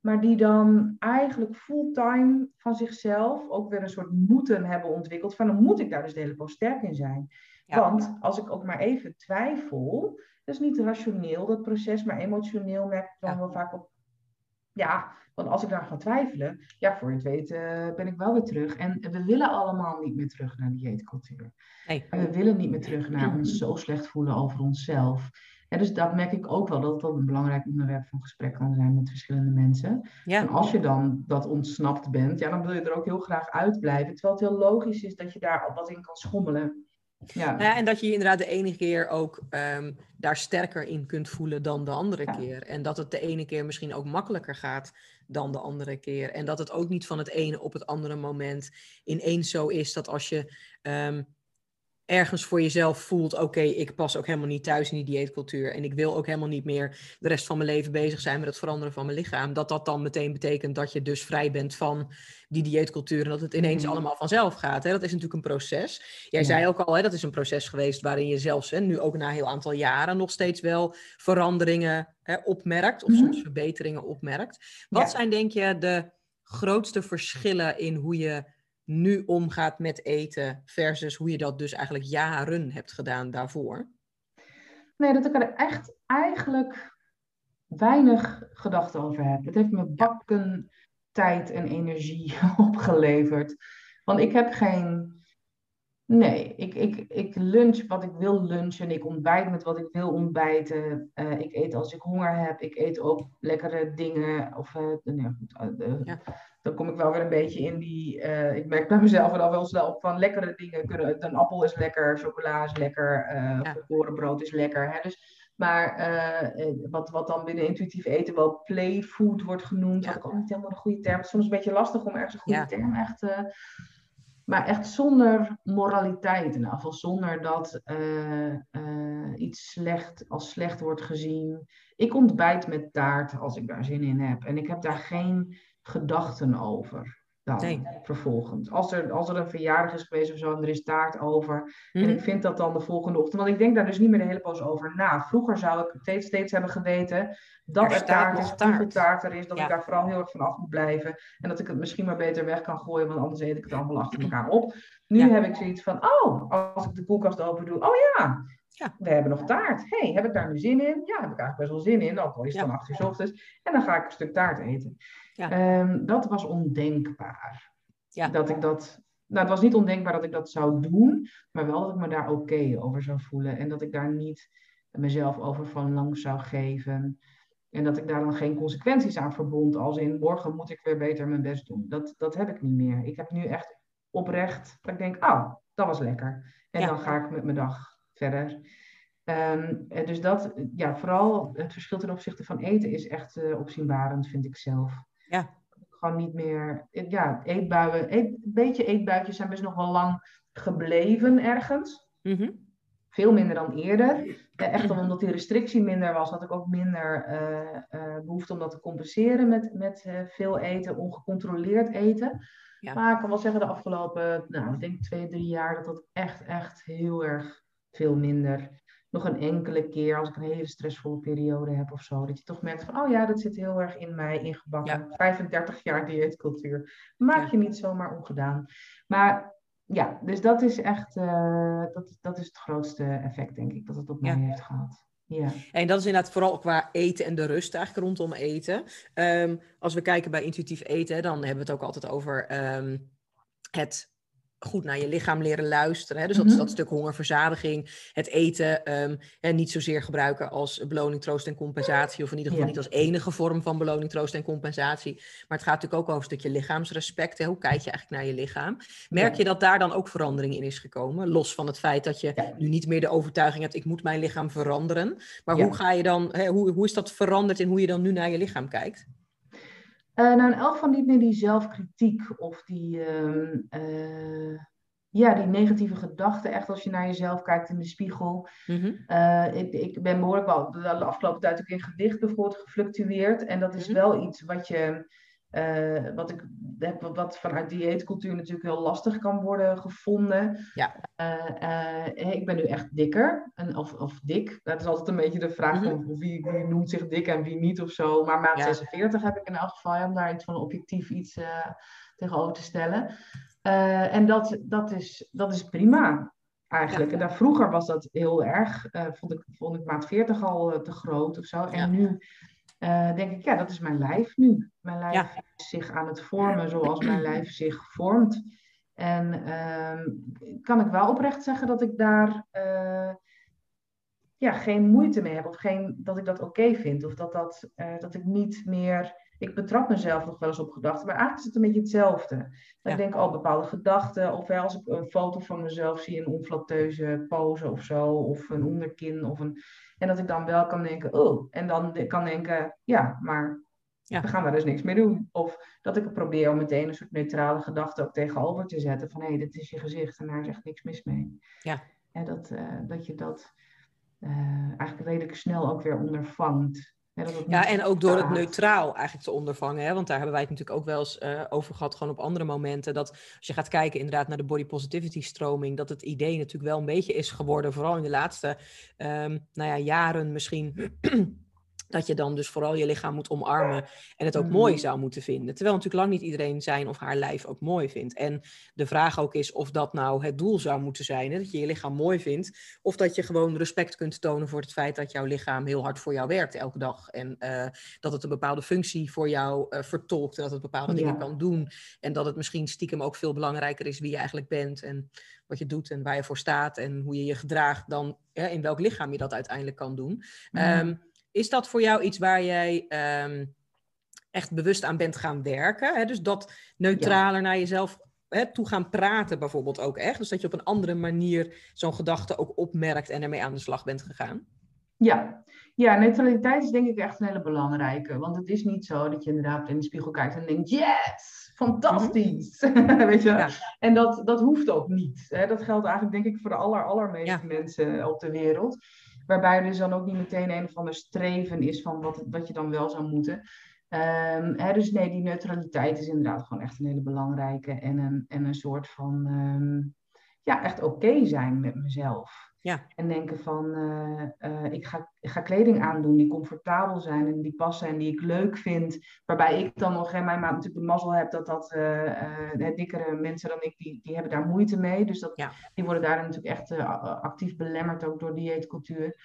Speaker 2: Maar die dan eigenlijk fulltime van zichzelf ook weer een soort moeten hebben ontwikkeld. Van dan moet ik daar dus de hele sterk in zijn. Want als ik ook maar even twijfel, dat is niet rationeel dat proces, maar emotioneel merk ik dan wel vaak op. Ja, want als ik daar ga twijfelen, ja, voor je het weet uh, ben ik wel weer terug. En we willen allemaal niet meer terug naar die dieetcultuur. Nee. We willen niet meer terug naar ons zo slecht voelen over onszelf. En dus dat merk ik ook wel, dat dat een belangrijk onderwerp van gesprek kan zijn met verschillende mensen. Ja. En als je dan dat ontsnapt bent, ja, dan wil je er ook heel graag uitblijven. Terwijl het heel logisch is dat je daar wat in kan schommelen.
Speaker 1: Ja. Nou ja, en dat je je inderdaad de ene keer ook ehm, daar sterker in kunt voelen dan de andere keer. En dat het de ene keer misschien ook makkelijker gaat dan de andere keer. En dat het ook niet van het ene op het andere moment ineens zo is dat als je ehm, ergens voor jezelf voelt: oké, ik pas ook helemaal niet thuis in die dieetcultuur. En ik wil ook helemaal niet meer de rest van mijn leven bezig zijn met het veranderen van mijn lichaam. Dat dat dan meteen betekent dat je dus vrij bent van die dieetcultuur. En dat het ineens mm. allemaal vanzelf gaat. Hè? Dat is natuurlijk een proces. Jij zei ook al, hè, dat is een proces geweest waarin je zelfs hè, nu ook na een heel aantal jaren nog steeds wel veranderingen hè, opmerkt. Of mm-hmm. soms verbeteringen opmerkt. Wat zijn, denk je, de grootste verschillen in hoe je nu omgaat met eten versus hoe je dat dus eigenlijk jaren hebt gedaan daarvoor?
Speaker 2: Nee, dat ik er echt eigenlijk weinig gedachten over heb. Het heeft me bakken tijd en energie opgeleverd. Want ik heb geen. Nee, ik, ik, ik lunch wat ik wil lunchen. Ik ontbijt met wat ik wil ontbijten. Uh, ik eet als ik honger heb. Ik eet ook lekkere dingen. Of, uh, nee, uh, ja dan kom ik wel weer een beetje in die. Ik merk bij mezelf al wel snel op van lekkere dingen. Kunnen, een appel is lekker, chocola is lekker, uh, ja. is lekker. Hè? Dus, maar wat, wat dan binnen intuïtief eten wel playfood wordt genoemd, ja. ik ook niet helemaal een goede term. Het is soms een beetje lastig om ergens een goede term echt. Maar echt zonder moraliteit in geval. Zonder dat iets slecht als slecht wordt gezien. Ik ontbijt met taart als ik daar zin in heb. En ik heb daar geen gedachten over. Dan, vervolgens. Als er, als er een verjaardag is geweest of zo en er is taart over. En mhm. ik vind dat dan de volgende ochtend. Want ik denk daar dus niet meer de hele poos over na. Vroeger zou ik steeds, steeds hebben geweten dat er, taart is, hoeveel taart er is. Dat ik daar vooral heel erg van af moet blijven. En dat ik het misschien maar beter weg kan gooien, want anders eet ik het allemaal achter elkaar op. Nu heb ik zoiets van, oh, als ik de koelkast open doe, oh ja, ja. We hebben nog taart. hey, heb ik daar nu zin in? Ja, heb ik eigenlijk best wel zin in. Ook al is het dan acht uur ochtends. En dan ga ik een stuk taart eten. Ja. Ehm, dat was ondenkbaar. Ja. Dat ik dat... Nou, het was niet ondenkbaar dat ik dat zou doen. Maar wel dat ik me daar oké over zou voelen. En dat ik daar niet mezelf over van langs zou geven. En dat ik daar dan geen consequenties aan verbond. Als in, morgen moet ik weer beter mijn best doen. Dat, dat heb ik niet meer. Ik heb nu echt oprecht dat ik denk, oh, dat was lekker. En dan ga ik met mijn dag verder. Ehm, dus dat, ja, vooral het verschil ten opzichte van eten is echt uh, opzienbarend, vind ik zelf. Ja. Gewoon niet meer, ja, eetbuien, eet, een beetje eetbuitjes zijn best nog wel lang gebleven ergens. Mhm. Veel minder dan eerder. echt omdat die restrictie minder was, had ik ook minder uh, behoefte om dat te compenseren met, met veel eten, ongecontroleerd eten. Ja. Maar ik kan wel zeggen, de afgelopen, nou, ik denk twee, drie jaar, dat dat echt, echt heel erg veel minder. Nog een enkele keer als ik een hele stressvolle periode heb of zo. Dat je toch merkt van, oh ja, dat zit heel erg in mij ingebakken. 35 jaar dieetcultuur. Maak je niet zomaar ongedaan. Maar ja, dus dat is echt, uh, dat, dat is het grootste effect, denk ik, dat het op mij heeft gehad. Ja.
Speaker 1: En dat is inderdaad vooral qua eten en de rust eigenlijk rondom eten. Ehm, als we kijken bij intuïtief eten, dan hebben we het ook altijd over ehm, het goed naar je lichaam leren luisteren. Hè? Dus dat, mm dat stuk hongerverzadiging, het eten, um, en niet zozeer gebruiken als beloning, troost en compensatie, of in ieder geval niet als enige vorm van beloning, troost en compensatie. Maar het gaat natuurlijk ook over een stukje lichaamsrespect. Hè? Hoe kijk je eigenlijk naar je lichaam? Merk je dat daar dan ook verandering in is gekomen? Los van het feit dat je nu niet meer de overtuiging hebt, ik moet mijn lichaam veranderen. Maar hoe ga je dan, hè, hoe, hoe is dat veranderd in hoe je dan nu naar je lichaam kijkt?
Speaker 2: Uh, nou, in elk geval niet meer die zelfkritiek of die, ehm, eh, ja, die negatieve gedachten. Echt als je naar jezelf kijkt in de spiegel. Mhm. Eh, ik, ik ben behoorlijk wel de afgelopen tijd ook in gewicht bijvoorbeeld gefluctueerd. En dat is mhm. wel iets wat je uh, wat, ik, wat vanuit dieetcultuur natuurlijk heel lastig kan worden gevonden. Ja. Uh, uh, ik ben nu echt dikker. En, of, of dik. Dat is altijd een beetje de vraag mm wie, wie, noemt zich dik en wie niet of zo. Maar maat 46 heb ik in elk geval om daar iets van objectief iets tegenover te stellen. en dat, dat, is, dat is prima eigenlijk. En daar vroeger was dat heel erg. vond, ik, vond ik maat 40 al te groot of zo. En nu uh, denk ik, ja, dat is mijn lijf nu. Mijn lijf is zich aan het vormen zoals mijn lijf zich vormt. En uh, kan ik wel oprecht zeggen dat ik daar uh, ja, geen moeite mee heb. Of geen, dat ik dat oké vind. Of dat, dat, uh, dat ik niet meer ik betrap mezelf nog wel eens op gedachten, maar eigenlijk is het een beetje hetzelfde. Dat Ik denk, oh, bepaalde gedachten, of als ik een foto van mezelf zie, een onflatteuze pose of zo, of een onderkin, of een... En dat ik dan wel kan denken, oh, en dan kan denken, ja, maar ja. we gaan daar dus niks mee doen. Of dat ik probeer om meteen een soort neutrale gedachte ook tegenover te zetten, van hé, hey, dit is je gezicht en daar is echt niks mis mee. Ja. En dat, uh, dat je dat uh, eigenlijk redelijk snel ook weer ondervangt.
Speaker 1: Ja, en ook door het neutraal eigenlijk te ondervangen. Hè? Want daar hebben wij het natuurlijk ook wel eens uh, over gehad, gewoon op andere momenten. Dat als je gaat kijken inderdaad naar de body positivity stroming, dat het idee natuurlijk wel een beetje is geworden, vooral in de laatste um, nou ja, jaren misschien. Dat je dan dus vooral je lichaam moet omarmen en het ook mooi mm. zou moeten vinden. Terwijl natuurlijk lang niet iedereen zijn of haar lijf ook mooi vindt. En de vraag ook is of dat nou het doel zou moeten zijn, hè? dat je je lichaam mooi vindt, of dat je gewoon respect kunt tonen voor het feit dat jouw lichaam heel hard voor jou werkt elke dag. En uh, dat het een bepaalde functie voor jou uh, vertolkt en dat het bepaalde dingen kan doen. En dat het misschien stiekem ook veel belangrijker is wie je eigenlijk bent en wat je doet en waar je voor staat en hoe je je gedraagt dan in welk lichaam je dat uiteindelijk kan doen. Um, is dat voor jou iets waar jij ehm, echt bewust aan bent gaan werken? Hè? Dus dat neutraler naar jezelf hè, toe gaan praten bijvoorbeeld ook echt. Dus dat je op een andere manier zo'n gedachte ook opmerkt en ermee aan de slag bent gegaan?
Speaker 2: Ja. ja, neutraliteit is denk ik echt een hele belangrijke. Want het is niet zo dat je inderdaad in de spiegel kijkt en denkt, yes, fantastisch. Mhm. Weet je? En dat, dat hoeft ook niet. Hè? Dat geldt eigenlijk denk ik voor de aller, allermeeste mensen op de wereld. Waarbij er dus dan ook niet meteen een of ander streven is van wat, wat je dan wel zou moeten. Um, hè, dus nee, die neutraliteit is inderdaad gewoon echt een hele belangrijke. En een, en een soort van, um, ja, echt oké zijn met mezelf. Ja. En denken van, uh, uh, ik, ga, ik ga kleding aandoen die comfortabel zijn en die passen en die ik leuk vind. Waarbij ik dan nog, hè, mijn maat natuurlijk de mazzel heb dat dat uh, dikkere mensen dan ik, die, die hebben daar moeite mee. Dus dat, ja. die worden daar natuurlijk echt actief belemmerd ook door dieetcultuur.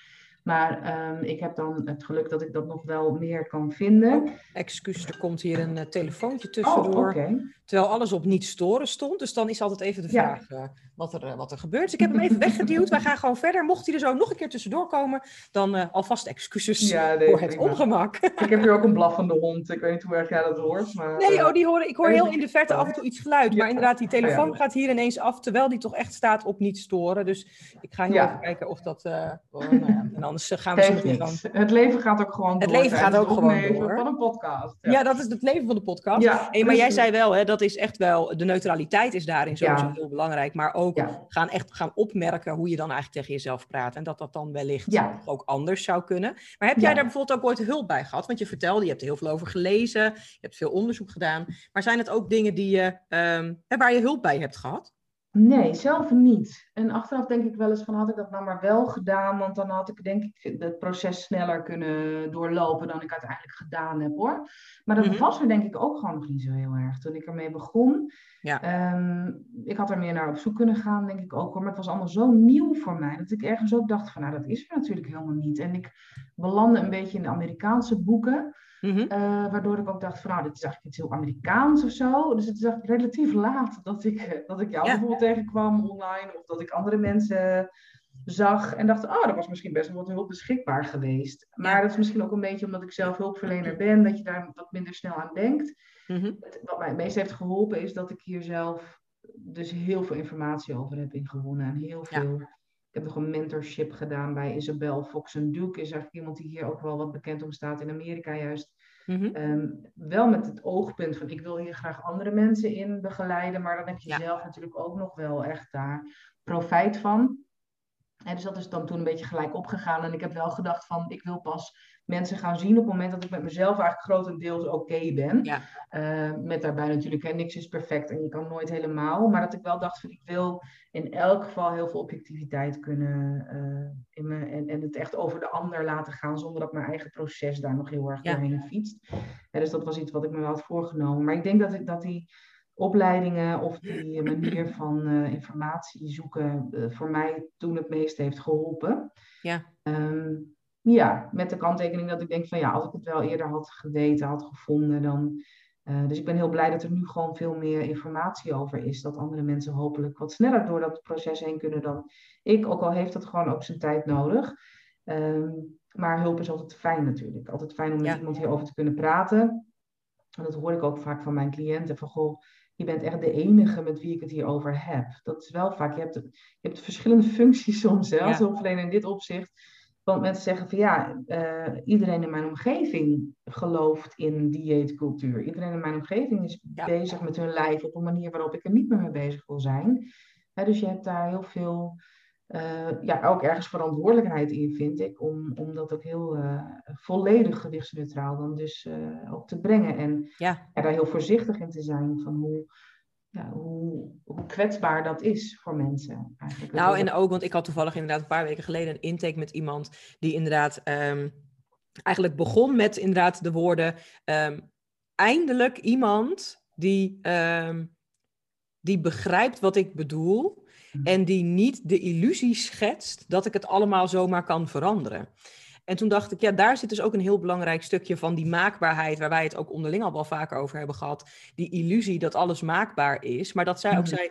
Speaker 2: Maar um, ik heb dan het geluk dat ik dat nog wel meer kan vinden. Oh,
Speaker 1: excuus, er komt hier een uh, telefoontje tussendoor. Oh, okay. Terwijl alles op niet storen stond. Dus dan is altijd even de vraag uh, wat, er, uh, wat er gebeurt. Dus ik heb hem even weggeduwd. Wij gaan gewoon verder. Mocht hij er zo nog een keer tussendoor komen, dan alvast excuses ja, nee, voor het ongemak.
Speaker 2: Ik heb hier ook een blaffende hond. Ik weet niet hoe erg jij dat hoort. Maar,
Speaker 1: nee, oh, die hoor, ik hoor heel in de verte af en toe iets geluid. Maar inderdaad, die telefoon gaat hier ineens af, terwijl die toch echt staat op niet storen. Dus ik ga heel even kijken of dat... Oh, nou anders gaan we
Speaker 2: dan... Het leven gaat ook gewoon
Speaker 1: door. Het leven gaat ook gewoon door.
Speaker 2: Van een podcast.
Speaker 1: Ja. dat is het leven van de podcast. Ja, hey, maar jij zei wel, hè, dat is echt wel... De neutraliteit is daarin sowieso heel belangrijk. Maar ook gaan echt gaan opmerken hoe je dan eigenlijk tegen jezelf praat. En dat dat dan wellicht ook anders zou kunnen. Maar heb jij daar bijvoorbeeld ook ooit hulp bij gehad? Want je vertelde, je hebt er heel veel over gelezen. Je hebt veel onderzoek gedaan. Maar zijn het ook dingen die je, um, waar je hulp bij hebt gehad?
Speaker 2: Nee, zelf niet. En achteraf denk ik wel eens van had ik dat nou maar wel gedaan, want dan had ik denk ik het proces sneller kunnen doorlopen dan ik uiteindelijk gedaan heb hoor. Maar dat mhm. was er denk ik ook gewoon nog niet zo heel erg toen ik ermee begon. Ja. Um, ik had er meer naar op zoek kunnen gaan denk ik ook hoor, maar het was allemaal zo nieuw voor mij dat ik ergens ook dacht van nou dat is er natuurlijk helemaal niet. En ik belandde een beetje in de Amerikaanse boeken. Mhm. Eh, waardoor ik ook dacht van nou, dit is eigenlijk iets heel Amerikaans of zo. Dus het is echt relatief laat dat ik, eh, dat ik jou bijvoorbeeld tegenkwam online. Of dat ik andere mensen zag en dacht, oh, dat was misschien best wel wat hulp beschikbaar geweest. Maar dat is misschien ook een beetje omdat ik zelf hulpverlener ben, dat je daar wat minder snel aan denkt. Mhm. Wat mij het meest heeft geholpen is dat ik hier zelf dus heel veel informatie over heb ingewonnen. En heel veel... heb nog een mentorship gedaan bij Isabel Fox Duke. Is eigenlijk iemand die hier ook wel wat bekend om staat in Amerika juist. Mhm. Ehm, wel met het oogpunt van ik wil hier graag andere mensen in begeleiden, maar dan heb je zelf natuurlijk ook nog wel echt daar profijt van. En dus dat is dan toen een beetje gelijk opgegaan. En ik heb wel gedacht van ik wil pas mensen gaan zien op het moment dat ik met mezelf eigenlijk grotendeels oké ben. Ja. Uh, met daarbij natuurlijk, hè, niks is perfect en je kan nooit helemaal. Maar dat ik wel dacht van ik wil in elk geval heel veel objectiviteit kunnen uh, in me, en, en het echt over de ander laten gaan zonder dat mijn eigen proces daar nog heel erg doorheen fietst. dus dat was iets wat ik me wel had voorgenomen. Maar ik denk dat, ik, dat die opleidingen of die manier van uh, informatie zoeken voor mij toen het meest heeft geholpen. Ja. Um, ja, met de kanttekening dat ik denk van ja, als ik het wel eerder had geweten, had gevonden, dan. Uh, dus ik ben heel blij dat er nu gewoon veel meer informatie over is. Dat andere mensen hopelijk wat sneller door dat proces heen kunnen dan ik. Ook al heeft dat gewoon ook zijn tijd nodig. Um, maar hulp is altijd fijn natuurlijk. Altijd fijn om met iemand hierover te kunnen praten. en dat hoor ik ook vaak van mijn cliënten, van goh, je bent echt de enige met wie ik het hier over heb. Dat is wel vaak, je hebt, je hebt verschillende functies soms, hè, als alleen in dit opzicht. Want mensen zeggen van ja, uh, iedereen in mijn omgeving gelooft in dieetcultuur. Iedereen in mijn omgeving is bezig met hun lijf op een manier waarop ik er niet meer mee bezig wil zijn. dus je hebt daar heel veel, uh, ja, ook ergens verantwoordelijkheid in, vind ik, om, om dat ook heel uh, volledig gewichtsneutraal dan dus ook te brengen. En ja. daar heel voorzichtig in te zijn van hoe, ja, hoe, hoe, kwetsbaar dat is voor mensen. Eigenlijk.
Speaker 1: Nou, en ook, want ik had toevallig inderdaad een paar weken geleden een intake met iemand die inderdaad um, eigenlijk begon met inderdaad de woorden: um, eindelijk iemand die, um, die begrijpt wat ik bedoel. Hm. En die niet de illusie schetst dat ik het allemaal zomaar kan veranderen. En toen dacht ik, ja, daar zit dus ook een heel belangrijk stukje van die maakbaarheid, waar wij het ook onderling al wel vaker over hebben gehad. Die illusie dat alles maakbaar is. Maar dat zij ook mhm. zei,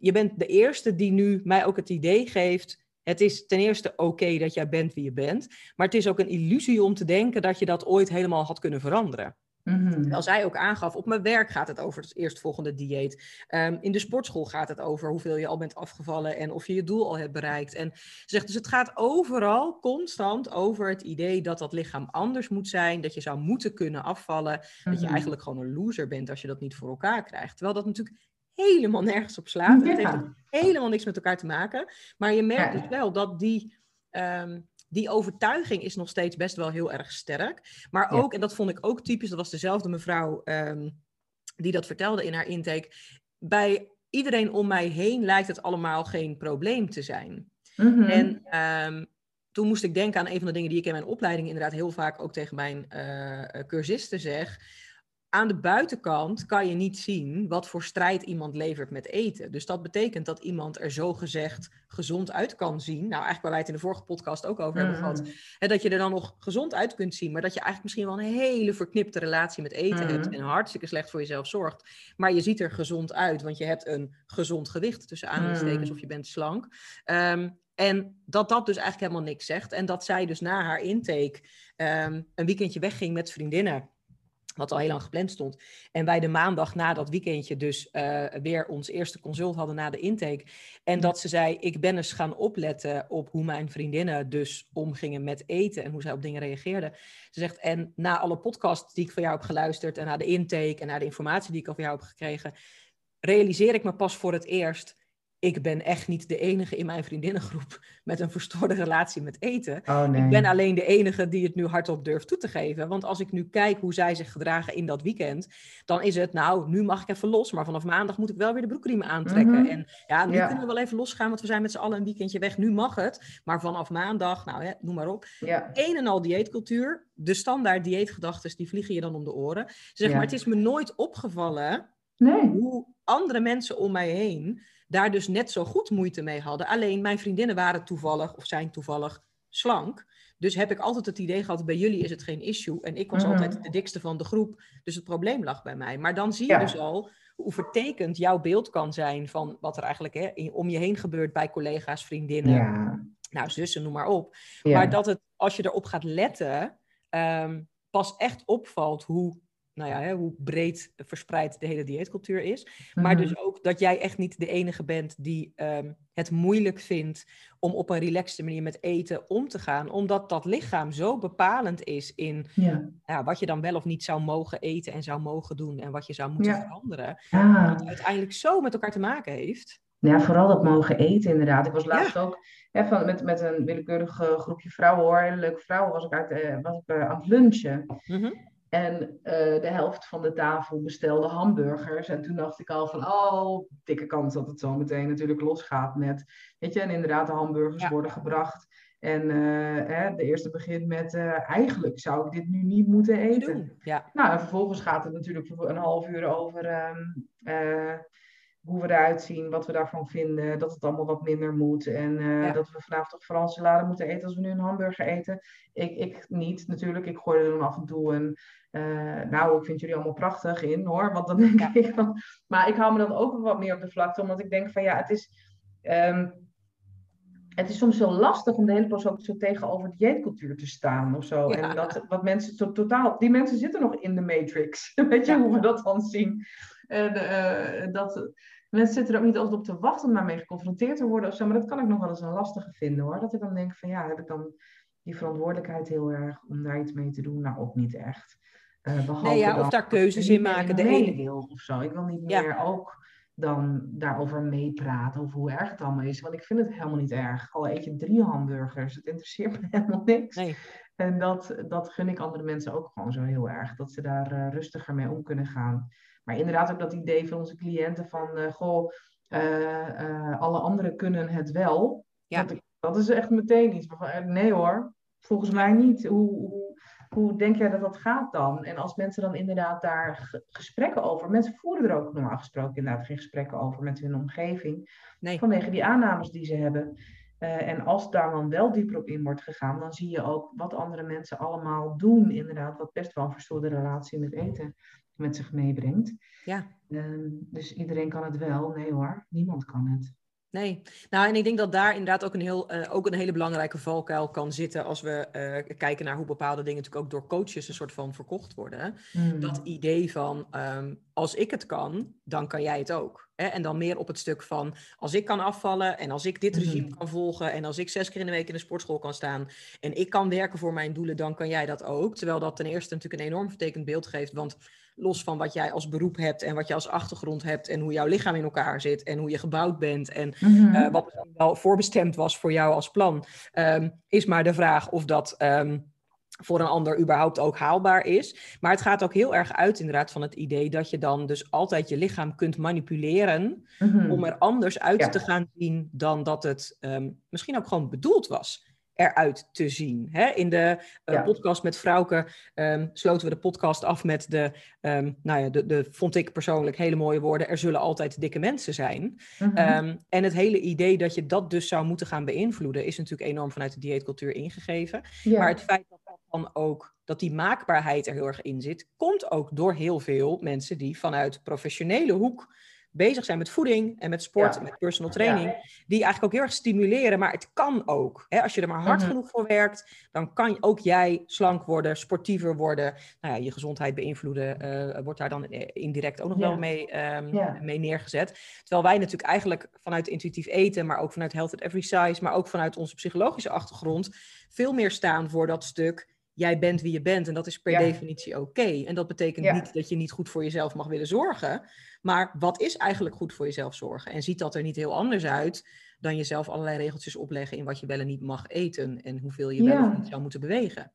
Speaker 1: je bent de eerste die nu mij ook het idee geeft. Het is ten eerste oké dat jij bent wie je bent, maar het is ook een illusie om te denken dat je dat ooit helemaal had kunnen veranderen. Mm Als zij ook aangaf, op mijn werk gaat het over het eerstvolgende dieet. Um, in de sportschool gaat het over hoeveel je al bent afgevallen en of je je doel al hebt bereikt. En ze zegt dus het gaat overal constant over het idee dat dat lichaam anders moet zijn. Dat je zou moeten kunnen afvallen. Dat je mhm. eigenlijk gewoon een loser bent als je dat niet voor elkaar krijgt. Terwijl dat natuurlijk helemaal nergens op slaat. Het heeft helemaal niks met elkaar te maken. Maar je merkt dus wel dat die... Um, die overtuiging is nog steeds best wel heel erg sterk. Maar ook, en dat vond ik ook typisch, dat was dezelfde mevrouw um, die dat vertelde in haar intake. Bij iedereen om mij heen lijkt het allemaal geen probleem te zijn. Mm En um, toen moest ik denken aan een van de dingen die ik in mijn opleiding inderdaad heel vaak ook tegen mijn uh, cursisten zeg aan de buitenkant kan je niet zien wat voor strijd iemand levert met eten. Dus dat betekent dat iemand er zo gezegd gezond uit kan zien. Nou, eigenlijk waar wij het in de vorige podcast ook over hebben gehad. Mm. Hè, dat je er dan nog gezond uit kunt zien, maar dat je eigenlijk misschien wel een hele verknipte relatie met eten hebt mm. en hartstikke slecht voor jezelf zorgt. Maar je ziet er gezond uit, want je hebt een gezond gewicht tussen aanhalingstekens mm. of je bent slank. Um, en dat dat dus eigenlijk helemaal niks zegt. En dat zij dus na haar intake um, een weekendje wegging met vriendinnen wat al heel lang gepland stond. En wij de maandag na dat weekendje dus uh, weer ons eerste consult hadden na de intake. En dat ze zei, ik ben eens gaan opletten op hoe mijn vriendinnen dus omgingen met eten en hoe zij op dingen reageerden. Ze zegt, en na alle podcasts die ik van jou heb geluisterd en na de intake en na de informatie die ik al van jou heb gekregen, realiseer ik me pas voor het eerst ik ben echt niet de enige in mijn vriendinnengroep met een verstoorde relatie met eten. Oh, nee. Ik ben alleen de enige die het nu hardop durft toe te geven. Want als ik nu kijk hoe zij zich gedragen in dat weekend, dan is het, nou, nu mag ik even los, maar vanaf maandag moet ik wel weer de broekriemen aantrekken. Mhm. En ja, nu kunnen we wel even losgaan, want we zijn met z'n allen een weekendje weg. Nu mag het, maar vanaf maandag, nou, hè, noem maar op. Ja. Een en al dieetcultuur, de standaard dieetgedachten, die vliegen je dan om de oren. Zeg maar, het is me nooit opgevallen nee. hoe andere mensen om mij heen daar dus net zo goed moeite mee hadden. Alleen mijn vriendinnen waren toevallig of zijn toevallig slank. Dus heb ik altijd het idee gehad, bij jullie is het geen issue. En ik was mhm. altijd de dikste van de groep, dus het probleem lag bij mij. Maar dan zie je dus al hoe vertekend jouw beeld kan zijn van wat er eigenlijk hè, om je heen gebeurt bij collega's, vriendinnen, ja. nou zussen, noem maar op. Maar dat het, als je erop gaat letten, um, pas echt opvalt hoe nou ja, hè, hoe breed verspreid de hele dieetcultuur is. Maar mhm. dus ook dat jij echt niet de enige bent die um, het moeilijk vindt om op een relaxte manier met eten om te gaan. Omdat dat lichaam zo bepalend is in ja. Ja, wat je dan wel of niet zou mogen eten en zou mogen doen. En wat je zou moeten veranderen. Ah. Dat het uiteindelijk zo met elkaar te maken heeft.
Speaker 2: Ja, vooral dat mogen eten inderdaad. Ik was laatst ook hè, van, met, met een willekeurig groepje vrouwen hoor. Hele leuke vrouwen was ik, uit, uh, was ik uh, aan het lunchen. Mm en uh, de helft van de tafel bestelde hamburgers. En toen dacht ik al van, oh, dikke kans dat het zo meteen natuurlijk losgaat met, weet je, en inderdaad de hamburgers worden gebracht. En uh, hè, de eerste begint met, uh, eigenlijk zou ik dit nu niet moeten eten. Ja. Nou, en vervolgens gaat het natuurlijk een half uur over um, hoe we eruit zien, wat we daarvan vinden, dat het allemaal wat minder moet. En uh, dat we vanavond toch vooral salade moeten eten als we nu een hamburger eten. Ik, ik niet natuurlijk, ik gooi er dan af en toe een, uh, nou, ik vind jullie allemaal prachtig in hoor. Want dan denk ik van, maar ik hou me dan ook wat meer op de vlakte, omdat ik denk van ja, het is, um, het is soms heel lastig om de hele poos ook zo tegenover dieetcultuur te staan of zo. En dat wat mensen zo totaal, die mensen zitten nog in de matrix. Weet je hoe we dat dan zien? En uh, dat mensen zitten er ook niet altijd op te wachten om daarmee geconfronteerd te worden of zo. Maar dat kan ik nog wel eens een lastige vinden hoor. Dat ik dan denk van ja, heb ik dan die verantwoordelijkheid heel erg om daar iets mee te doen? Nou, ook niet echt.
Speaker 1: Uh, nee, ja, of daar keuzes in maken.
Speaker 2: De ene wil of zo. Ik wil niet meer ook dan daarover meepraten over hoe erg het allemaal is. Want ik vind het helemaal niet erg. Al eet je drie hamburgers, het interesseert me helemaal niks. Nee. En dat, dat gun ik andere mensen ook gewoon zo heel erg. Dat ze daar uh, rustiger mee om kunnen gaan. Maar inderdaad ook dat idee van onze cliënten van... Uh, goh, uh, alle anderen kunnen het wel. Ja. Dat, dat is echt meteen iets. Van, nee hoor, volgens mij niet. Hoe, hoe hoe denk jij dat dat gaat dan? En als mensen dan inderdaad daar gesprekken over... Mensen voeren er ook normaal gesproken inderdaad geen gesprekken over met hun omgeving. Nee. Vanwege die aannames die ze hebben. Uh, en als daar dan wel dieper op in wordt gegaan, dan zie je ook wat andere mensen allemaal doen, inderdaad, wat best wel een verstoorde relatie met eten met zich meebrengt. Ja. Uh, dus iedereen kan het wel. Nee hoor, niemand kan het.
Speaker 1: Nee, nou en ik denk dat daar inderdaad ook een, heel, uh, ook een hele belangrijke valkuil kan zitten als we uh, kijken naar hoe bepaalde dingen natuurlijk ook door coaches een soort van verkocht worden. Mm. Dat idee van um, als ik het kan, dan kan jij het ook. Hè? En dan meer op het stuk van als ik kan afvallen en als ik dit regime mm. kan volgen en als ik zes keer in de week in de sportschool kan staan en ik kan werken voor mijn doelen, dan kan jij dat ook. Terwijl dat ten eerste natuurlijk een enorm vertekend beeld geeft, want los van wat jij als beroep hebt en wat je als achtergrond hebt en hoe jouw lichaam in elkaar zit en hoe je gebouwd bent en mm wat wel voorbestemd was voor jou als plan, um, is maar de vraag of dat um, voor een ander überhaupt ook haalbaar is. Maar het gaat ook heel erg uit inderdaad van het idee dat je dan dus altijd je lichaam kunt manipuleren mm-hmm. om er anders uit te gaan zien dan dat het um, misschien ook gewoon bedoeld was eruit te zien. Hè? In de uh, podcast met Frauke um, sloten we de podcast af met de, um, nou ja, de, de, vond ik persoonlijk hele mooie woorden, er zullen altijd dikke mensen zijn. Mm -hmm. um, en het hele idee dat je dat dus zou moeten gaan beïnvloeden, is natuurlijk enorm vanuit de dieetcultuur ingegeven. Ja. Maar het feit dat dat dan ook, dat die maakbaarheid er heel erg in zit, komt ook door heel veel mensen die vanuit professionele hoek bezig zijn met voeding en met sport en met personal training, die eigenlijk ook heel erg stimuleren, maar het kan ook. Hè? Als je er maar hard mhm. genoeg voor werkt, dan kan ook jij slank worden, sportiever worden, nou ja, je gezondheid beïnvloeden, uh, wordt daar dan indirect ook nog wel mee, um, mee neergezet. Terwijl wij natuurlijk eigenlijk vanuit intuïtief eten, maar ook vanuit health at every size, maar ook vanuit onze psychologische achtergrond, veel meer staan voor dat stuk jij bent wie je bent en dat is per definitie oké. En dat betekent niet dat je niet goed voor jezelf mag willen zorgen. Maar wat is eigenlijk goed voor jezelf zorgen? En ziet dat er niet heel anders uit dan jezelf allerlei regeltjes opleggen in wat je wel en niet mag eten en hoeveel je wel of niet zou moeten bewegen?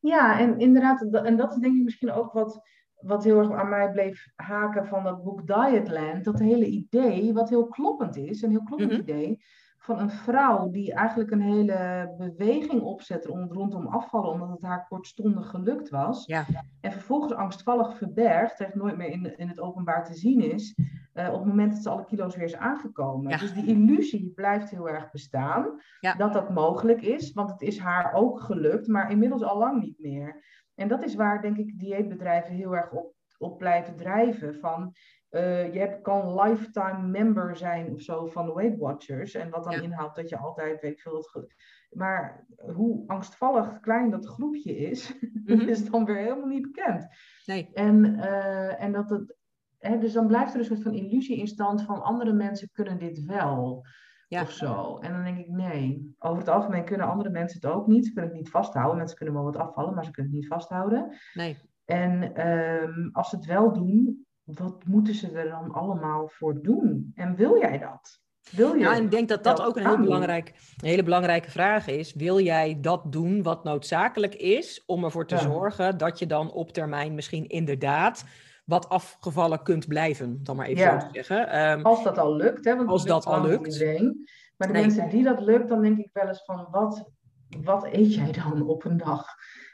Speaker 2: Ja, en inderdaad, en dat is denk ik misschien ook wat, wat heel erg aan mij bleef haken van dat boek Dietland. Dat hele idee, wat heel kloppend is, een heel kloppend mhm. idee van een vrouw die eigenlijk een hele beweging opzette rondom afvallen, omdat het haar kortstondig gelukt was. Ja. En vervolgens angstvallig verbergt, echt nooit meer in, in het openbaar te zien is, uh, op het moment dat ze alle kilo's weer is aangekomen. Ja. Dus die illusie blijft heel erg bestaan, ja. dat dat mogelijk is, want het is haar ook gelukt, maar inmiddels al lang niet meer. En dat is waar, denk ik, dieetbedrijven heel erg op, op blijven drijven. Van uh, je hebt, kan lifetime member zijn of zo van Weight Watchers. En wat dan inhoudt dat je altijd, weet ik veel, het maar hoe angstvallig klein dat groepje is, mm is dan weer helemaal niet bekend. Nee. En, uh, en dat het, hè, dus dan blijft er een soort van illusie in stand van andere mensen kunnen dit wel. Ja. Of zo. En dan denk ik, nee. Over het algemeen kunnen andere mensen het ook niet. Ze kunnen het niet vasthouden. Mensen kunnen wel wat afvallen, maar ze kunnen het niet vasthouden. Nee. En um, als ze het wel doen, wat moeten ze er dan allemaal voor doen? En wil jij dat? Wil je
Speaker 1: ja, en ik denk dat dat ook een, heel belangrijk, een hele belangrijke vraag is. Wil jij dat doen wat noodzakelijk is om ervoor te zorgen dat je dan op termijn misschien inderdaad wat afgevallen kunt blijven, dan maar even zo te zeggen.
Speaker 2: Um, als dat al lukt, hè? Want
Speaker 1: als dat al lukt.
Speaker 2: Maar de mensen die dat lukt, dan denk ik wel eens van wat, wat eet jij dan op een dag?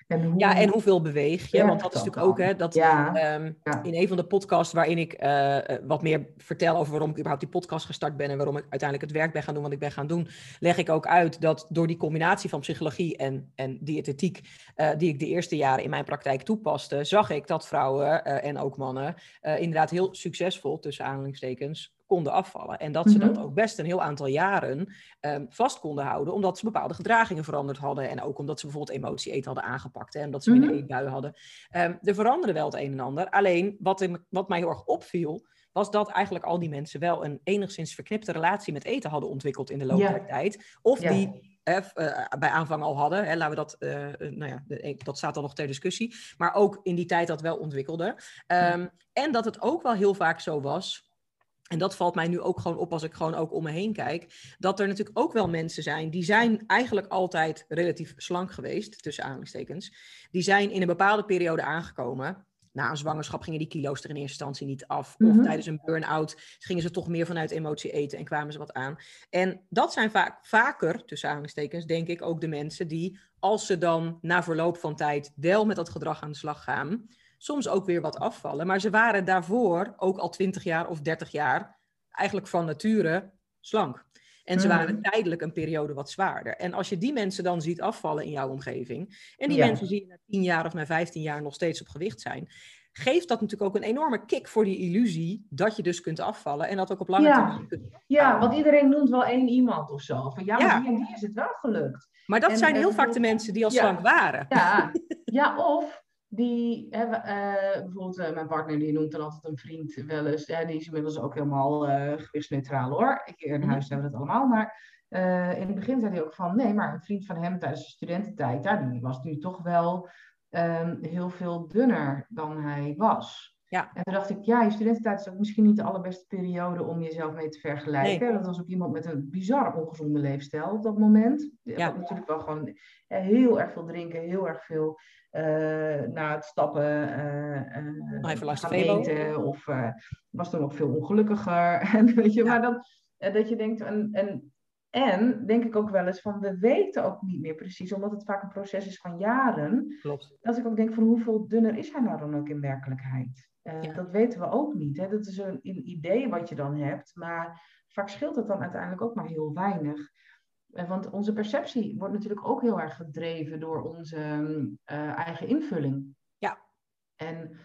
Speaker 1: En Ja, en hoeveel beweeg je? Want dat is natuurlijk ook, hè, dat ehm, in een van de podcasts waarin ik uh, wat meer vertel over waarom ik überhaupt die podcast gestart ben en waarom ik uiteindelijk het werk ben gaan doen wat ik ben gaan doen, leg ik ook uit dat door die combinatie van psychologie en, en diëtetiek, uh, die ik de eerste jaren in mijn praktijk toepaste, zag ik dat vrouwen en ook mannen inderdaad heel succesvol, tussen aanhalingstekens, konden afvallen. En dat ze
Speaker 2: Mhm.
Speaker 1: dat ook best een heel aantal jaren ehm, vast konden houden, omdat ze bepaalde gedragingen veranderd hadden. En ook omdat ze bijvoorbeeld emotie eten hadden aangepakt hè, en dat ze weer
Speaker 2: Mhm.
Speaker 1: een eetbui hadden. Ehm, er veranderde wel het een en ander. Alleen wat, in- wat mij heel erg opviel, was dat eigenlijk al die mensen wel een enigszins verknipte relatie met eten hadden ontwikkeld in de loop
Speaker 2: Ja.
Speaker 1: der tijd. Of
Speaker 2: Ja.
Speaker 1: die eh, eh, bij aanvang al hadden. Hè, laten we dat, eh, nou ja, dat staat dan nog ter discussie. Maar ook in die tijd dat wel ontwikkelde. Ehm, En dat het ook wel heel vaak zo was. En dat valt mij nu ook gewoon op als ik gewoon ook om me heen kijk. Dat er natuurlijk ook wel mensen zijn die zijn eigenlijk altijd relatief slank geweest, tussen aanhalingstekens. Die zijn in een bepaalde periode aangekomen. Na een zwangerschap gingen die kilo's er in eerste instantie niet af. Of
Speaker 2: Mhm.
Speaker 1: tijdens een burn-out gingen ze toch meer vanuit emotie eten en kwamen ze wat aan. En dat zijn vaak, vaker, tussen aanhalingstekens, denk ik ook de mensen die, als ze dan na verloop van tijd wel met dat gedrag aan de slag gaan, soms ook weer wat afvallen. Maar ze waren daarvoor ook al 20 jaar of 30 jaar eigenlijk van nature slank. En ze
Speaker 2: Mhm.
Speaker 1: waren tijdelijk een periode wat zwaarder. En als je die mensen dan ziet afvallen in jouw omgeving, en die
Speaker 2: Ja.
Speaker 1: mensen zie je na 10 jaar of na 15 jaar nog steeds op gewicht zijn, geeft dat natuurlijk ook een enorme kick voor die illusie dat je dus kunt afvallen en dat ook op lange
Speaker 2: Ja.
Speaker 1: termijn kunt.
Speaker 2: Ja, want iedereen noemt wel één iemand of zo. Van ja, maar
Speaker 1: Ja.
Speaker 2: die en die is het wel gelukt.
Speaker 1: Maar dat
Speaker 2: En-
Speaker 1: zijn
Speaker 2: en
Speaker 1: heel vaak de mensen die al slank waren.
Speaker 2: Ja, ja of die hebben, eh, bijvoorbeeld eh, mijn partner die noemt dan altijd een vriend wel eens. Ja, die is inmiddels ook helemaal eh gewichtsneutraal hoor. Ik, in
Speaker 1: Mhm.
Speaker 2: huis hebben we dat allemaal. Maar eh, in het begin zei hij ook van nee, maar een vriend van hem tijdens de studententijd, ja, die was nu toch wel ehm, heel veel dunner dan hij was.
Speaker 1: Ja.
Speaker 2: En toen dacht ik, ja, je studententijd is ook misschien niet de allerbeste periode om jezelf mee te vergelijken. Dat was ook iemand met een bizar ongezonde leefstijl op dat moment.
Speaker 1: Ja.
Speaker 2: Wat natuurlijk wel gewoon eh, heel erg veel drinken, heel erg veel eh, na het stappen
Speaker 1: langs de
Speaker 2: gaan eten. Of was toen ook veel ongelukkiger. en weet je,
Speaker 1: Ja.
Speaker 2: maar dan, eh, dat je denkt, en, en, en denk ik ook wel eens van, we weten ook niet meer precies, omdat het vaak een proces is van jaren.
Speaker 1: Klopt.
Speaker 2: Dat ik ook denk van, hoeveel dunner is hij nou dan ook in werkelijkheid? Eh,
Speaker 1: Ja.
Speaker 2: Dat weten we ook niet. Hè? Dat is een, een idee wat je dan hebt, maar vaak scheelt het dan uiteindelijk ook maar heel weinig. Eh, Want onze perceptie wordt natuurlijk ook heel erg gedreven door onze eh, eigen invulling.
Speaker 1: Ja.
Speaker 2: En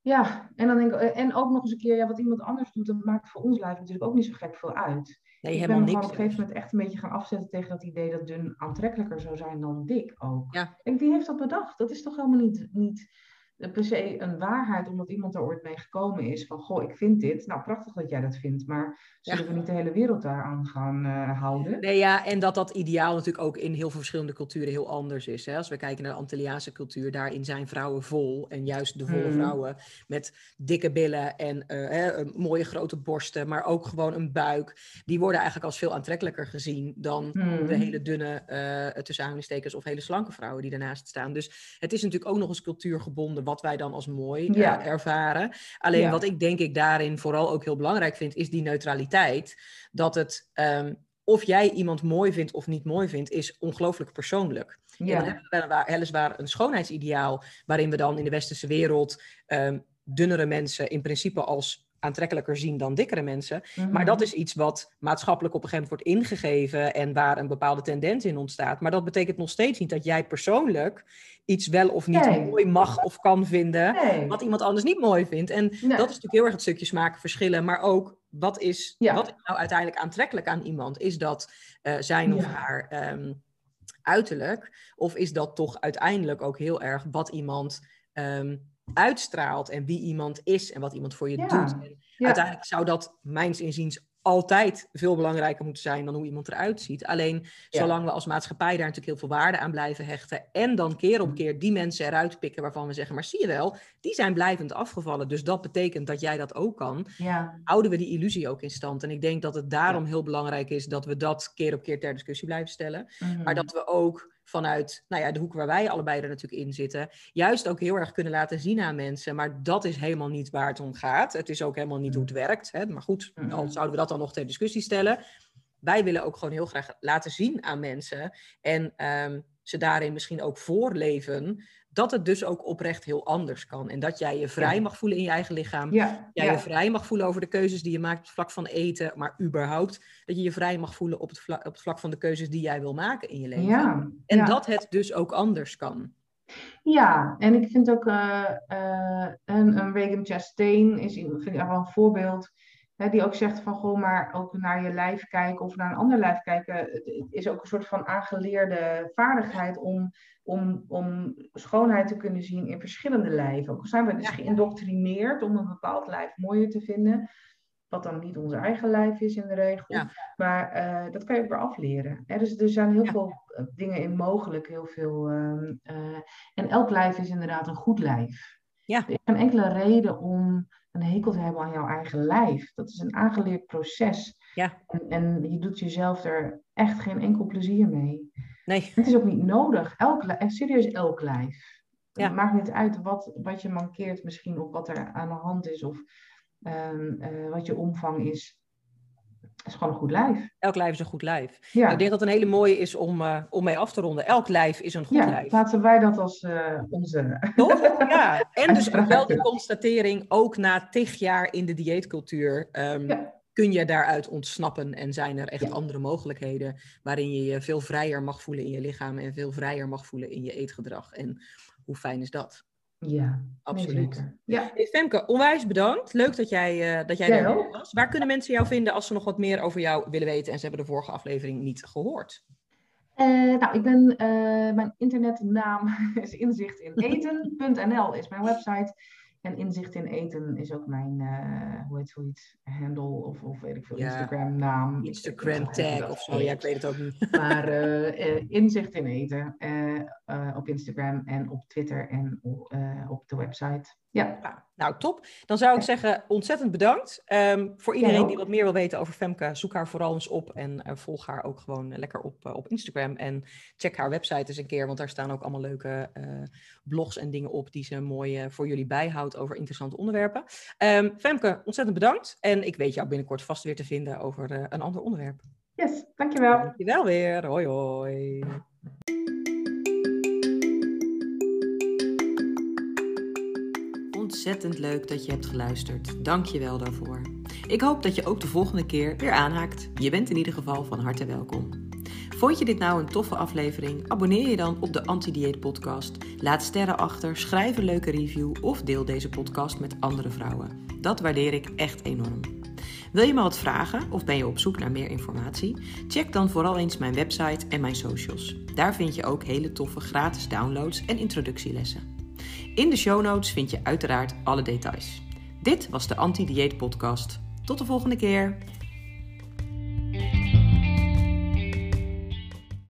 Speaker 2: ja, en dan denk ik, en ook nog eens een keer, ja, wat iemand anders doet, dat maakt voor ons lijf natuurlijk ook niet zo gek veel uit.
Speaker 1: Nee,
Speaker 2: ik
Speaker 1: helemaal
Speaker 2: ben me
Speaker 1: niks.
Speaker 2: op een gegeven moment echt een beetje gaan afzetten tegen dat idee dat dun aantrekkelijker zou zijn dan dik ook.
Speaker 1: Ja.
Speaker 2: Ik denk, wie heeft dat bedacht? Dat is toch helemaal niet, niet per se een waarheid, omdat iemand er ooit mee gekomen is van, goh, ik vind dit. Nou, prachtig dat jij dat vindt, maar zullen
Speaker 1: Ja.
Speaker 2: we niet de hele wereld daaraan gaan eh, houden?
Speaker 1: Nee, ja, en dat dat ideaal natuurlijk ook in heel veel verschillende culturen heel anders is. Hè? Als we kijken naar de Antilliaanse cultuur, daarin zijn vrouwen vol. En juist de volle
Speaker 2: Mhm.
Speaker 1: vrouwen met dikke billen en eh, mooie grote borsten, maar ook gewoon een buik. Die worden eigenlijk als veel aantrekkelijker gezien dan
Speaker 2: Mhm.
Speaker 1: de hele dunne, eh tussen aanhalingstekens, of hele slanke vrouwen die daarnaast staan. Dus het is natuurlijk ook nog eens cultuurgebonden wat wij dan als mooi eh, ervaren. Alleen
Speaker 2: Ja.
Speaker 1: wat ik denk ik daarin vooral ook heel belangrijk vind, is die neutraliteit. Dat het, ehm, of jij iemand mooi vindt of niet mooi vindt, is ongelooflijk persoonlijk. En dan hebben we weliswaar- een schoonheidsideaal, waarin we dan in de westerse wereld ehm, dunnere mensen in principe als aantrekkelijker zien dan dikkere mensen. Maar
Speaker 2: Mhm.
Speaker 1: dat is iets wat maatschappelijk op een gegeven moment wordt ingegeven en waar een bepaalde tendens in ontstaat. Maar dat betekent nog steeds niet dat jij persoonlijk iets wel of niet
Speaker 2: Nee.
Speaker 1: mooi mag of kan vinden,
Speaker 2: Nee.
Speaker 1: wat iemand anders niet mooi vindt. En
Speaker 2: Nee.
Speaker 1: dat is natuurlijk heel erg het stukje smaken verschillen, maar ook wat is,
Speaker 2: Ja.
Speaker 1: wat is nou uiteindelijk aantrekkelijk aan iemand? Is dat eh, zijn of
Speaker 2: Ja.
Speaker 1: haar ehm, uiterlijk? Of is dat toch uiteindelijk ook heel erg wat iemand ehm, uitstraalt en wie iemand is en wat iemand voor je
Speaker 2: Ja.
Speaker 1: doet? En
Speaker 2: Ja.
Speaker 1: Uiteindelijk zou dat mijns inziens altijd veel belangrijker moeten zijn dan hoe iemand eruit ziet. Alleen
Speaker 2: Ja.
Speaker 1: zolang we als maatschappij daar natuurlijk heel veel waarde aan blijven hechten en dan keer op keer die mensen eruit pikken waarvan we zeggen, maar zie je wel, die zijn blijvend afgevallen. Dus dat betekent dat jij dat ook kan
Speaker 2: Ja.
Speaker 1: houden we die illusie ook in stand. En ik denk dat het daarom heel belangrijk is dat we dat keer op keer ter discussie blijven stellen.
Speaker 2: Mhm.
Speaker 1: Maar dat we ook vanuit nou ja, de hoek waar wij allebei er natuurlijk in zitten, juist ook heel erg kunnen laten zien aan mensen. Maar dat is helemaal niet waar het om gaat. Het is ook helemaal niet hoe het werkt. Hè? Maar goed, al zouden we dat dan nog ter discussie stellen. Wij willen ook gewoon heel graag laten zien aan mensen en ehm, ze daarin misschien ook voorleven dat het dus ook oprecht heel anders kan. En dat jij je vrij mag voelen in je eigen lichaam.
Speaker 2: Ja.
Speaker 1: Jij
Speaker 2: ja.
Speaker 1: je vrij mag voelen over de keuzes die je maakt op het vlak van eten, maar überhaupt dat je je vrij mag voelen op het vlak, op het vlak van de keuzes die jij wil maken in je leven.
Speaker 2: Ja.
Speaker 1: En dat het dus ook anders kan.
Speaker 2: Ja, en ik vind ook eh, eh, een, een Regan Chastain is vind ik wel een voorbeeld. Die ook zegt van goh, maar ook naar je lijf kijken of naar een ander lijf kijken, het is ook een soort van aangeleerde vaardigheid om, om, om schoonheid te kunnen zien in verschillende lijven. Ook zijn we dus geïndoctrineerd om een bepaald lijf mooier te vinden, wat dan niet ons eigen lijf is in de regel. Maar uh, dat kan je ook weer afleren. Dus er zijn heel veel eh, dingen in mogelijk, heel veel. Uh, uh, en elk lijf is inderdaad een goed lijf. Ja. Er is geen enkele reden om een hekel te hebben aan jouw eigen lijf. Dat is een aangeleerd proces. Ja. En, en je doet jezelf er echt geen enkel plezier mee. Nee. Het is ook niet nodig. Elk, serieus elk lijf. Ja. Het maakt niet uit wat, wat je mankeert misschien of wat er aan de hand is of um, uh, wat je omvang is. Het is gewoon een goed lijf.
Speaker 1: Elk lijf is een goed lijf. Ja. Ik denk dat het een hele mooie is om, uh, om mee af te ronden. Elk lijf is een goed ja, lijf.
Speaker 2: Laten wij dat als uh, onze.
Speaker 1: Toch? Ja. En dus wel de constatering, ook na tig jaar in de dieetcultuur. Um, ja. Kun je daaruit ontsnappen en zijn er echt andere mogelijkheden waarin je je veel vrijer mag voelen in je lichaam en veel vrijer mag voelen in je eetgedrag? En hoe fijn is dat?
Speaker 2: Ja,
Speaker 1: absoluut. ja. Hey, Femke, onwijs bedankt. Leuk dat jij, uh, dat jij was. Waar kunnen mensen jou vinden als ze nog wat meer over jou willen weten en ze hebben de vorige aflevering niet gehoord?
Speaker 2: Uh, nou, ik ben, uh, mijn internetnaam is inzicht in eten.nl is mijn website. En inzicht in eten is ook mijn, uh, hoe heet zoiets, handle of, of weet ik veel, Instagram naam.
Speaker 1: Instagram tag of zo, ja, ik weet het ook niet.
Speaker 2: Maar uh, inzicht in eten op Instagram en op Twitter en op de website. Ja.
Speaker 1: Nou, top. Dan zou ik zeggen, ontzettend bedankt. Um, voor iedereen die wat meer wil weten over Femke, zoek haar vooral eens op en uh, volg haar ook gewoon lekker op, uh, op Instagram. En check haar website eens een keer, want daar staan ook allemaal leuke blogs en dingen op die ze mooi voor jullie bijhoudt over interessante onderwerpen. Um, Femke, ontzettend bedankt. En ik weet jou binnenkort vast weer te vinden over een ander onderwerp.
Speaker 2: Yes, dankjewel.
Speaker 1: Dankjewel weer. Hoi hoi. Ontzettend leuk dat je hebt geluisterd. Dank je wel daarvoor. Ik hoop dat je ook de volgende keer weer aanhaakt. Je bent in ieder geval van harte welkom. Vond je dit nou een toffe aflevering? Abonneer je dan op de Anti-Dieet Podcast. Laat sterren achter, schrijf een leuke review of deel deze podcast met andere vrouwen. Dat waardeer ik echt enorm. Wil je me wat vragen of ben je op zoek naar meer informatie? Check dan vooral eens mijn website en mijn socials. Daar vind je ook hele toffe gratis downloads en introductielessen. In de show notes vind je uiteraard alle details. Dit was de Anti-Dieet Podcast. Tot de volgende keer.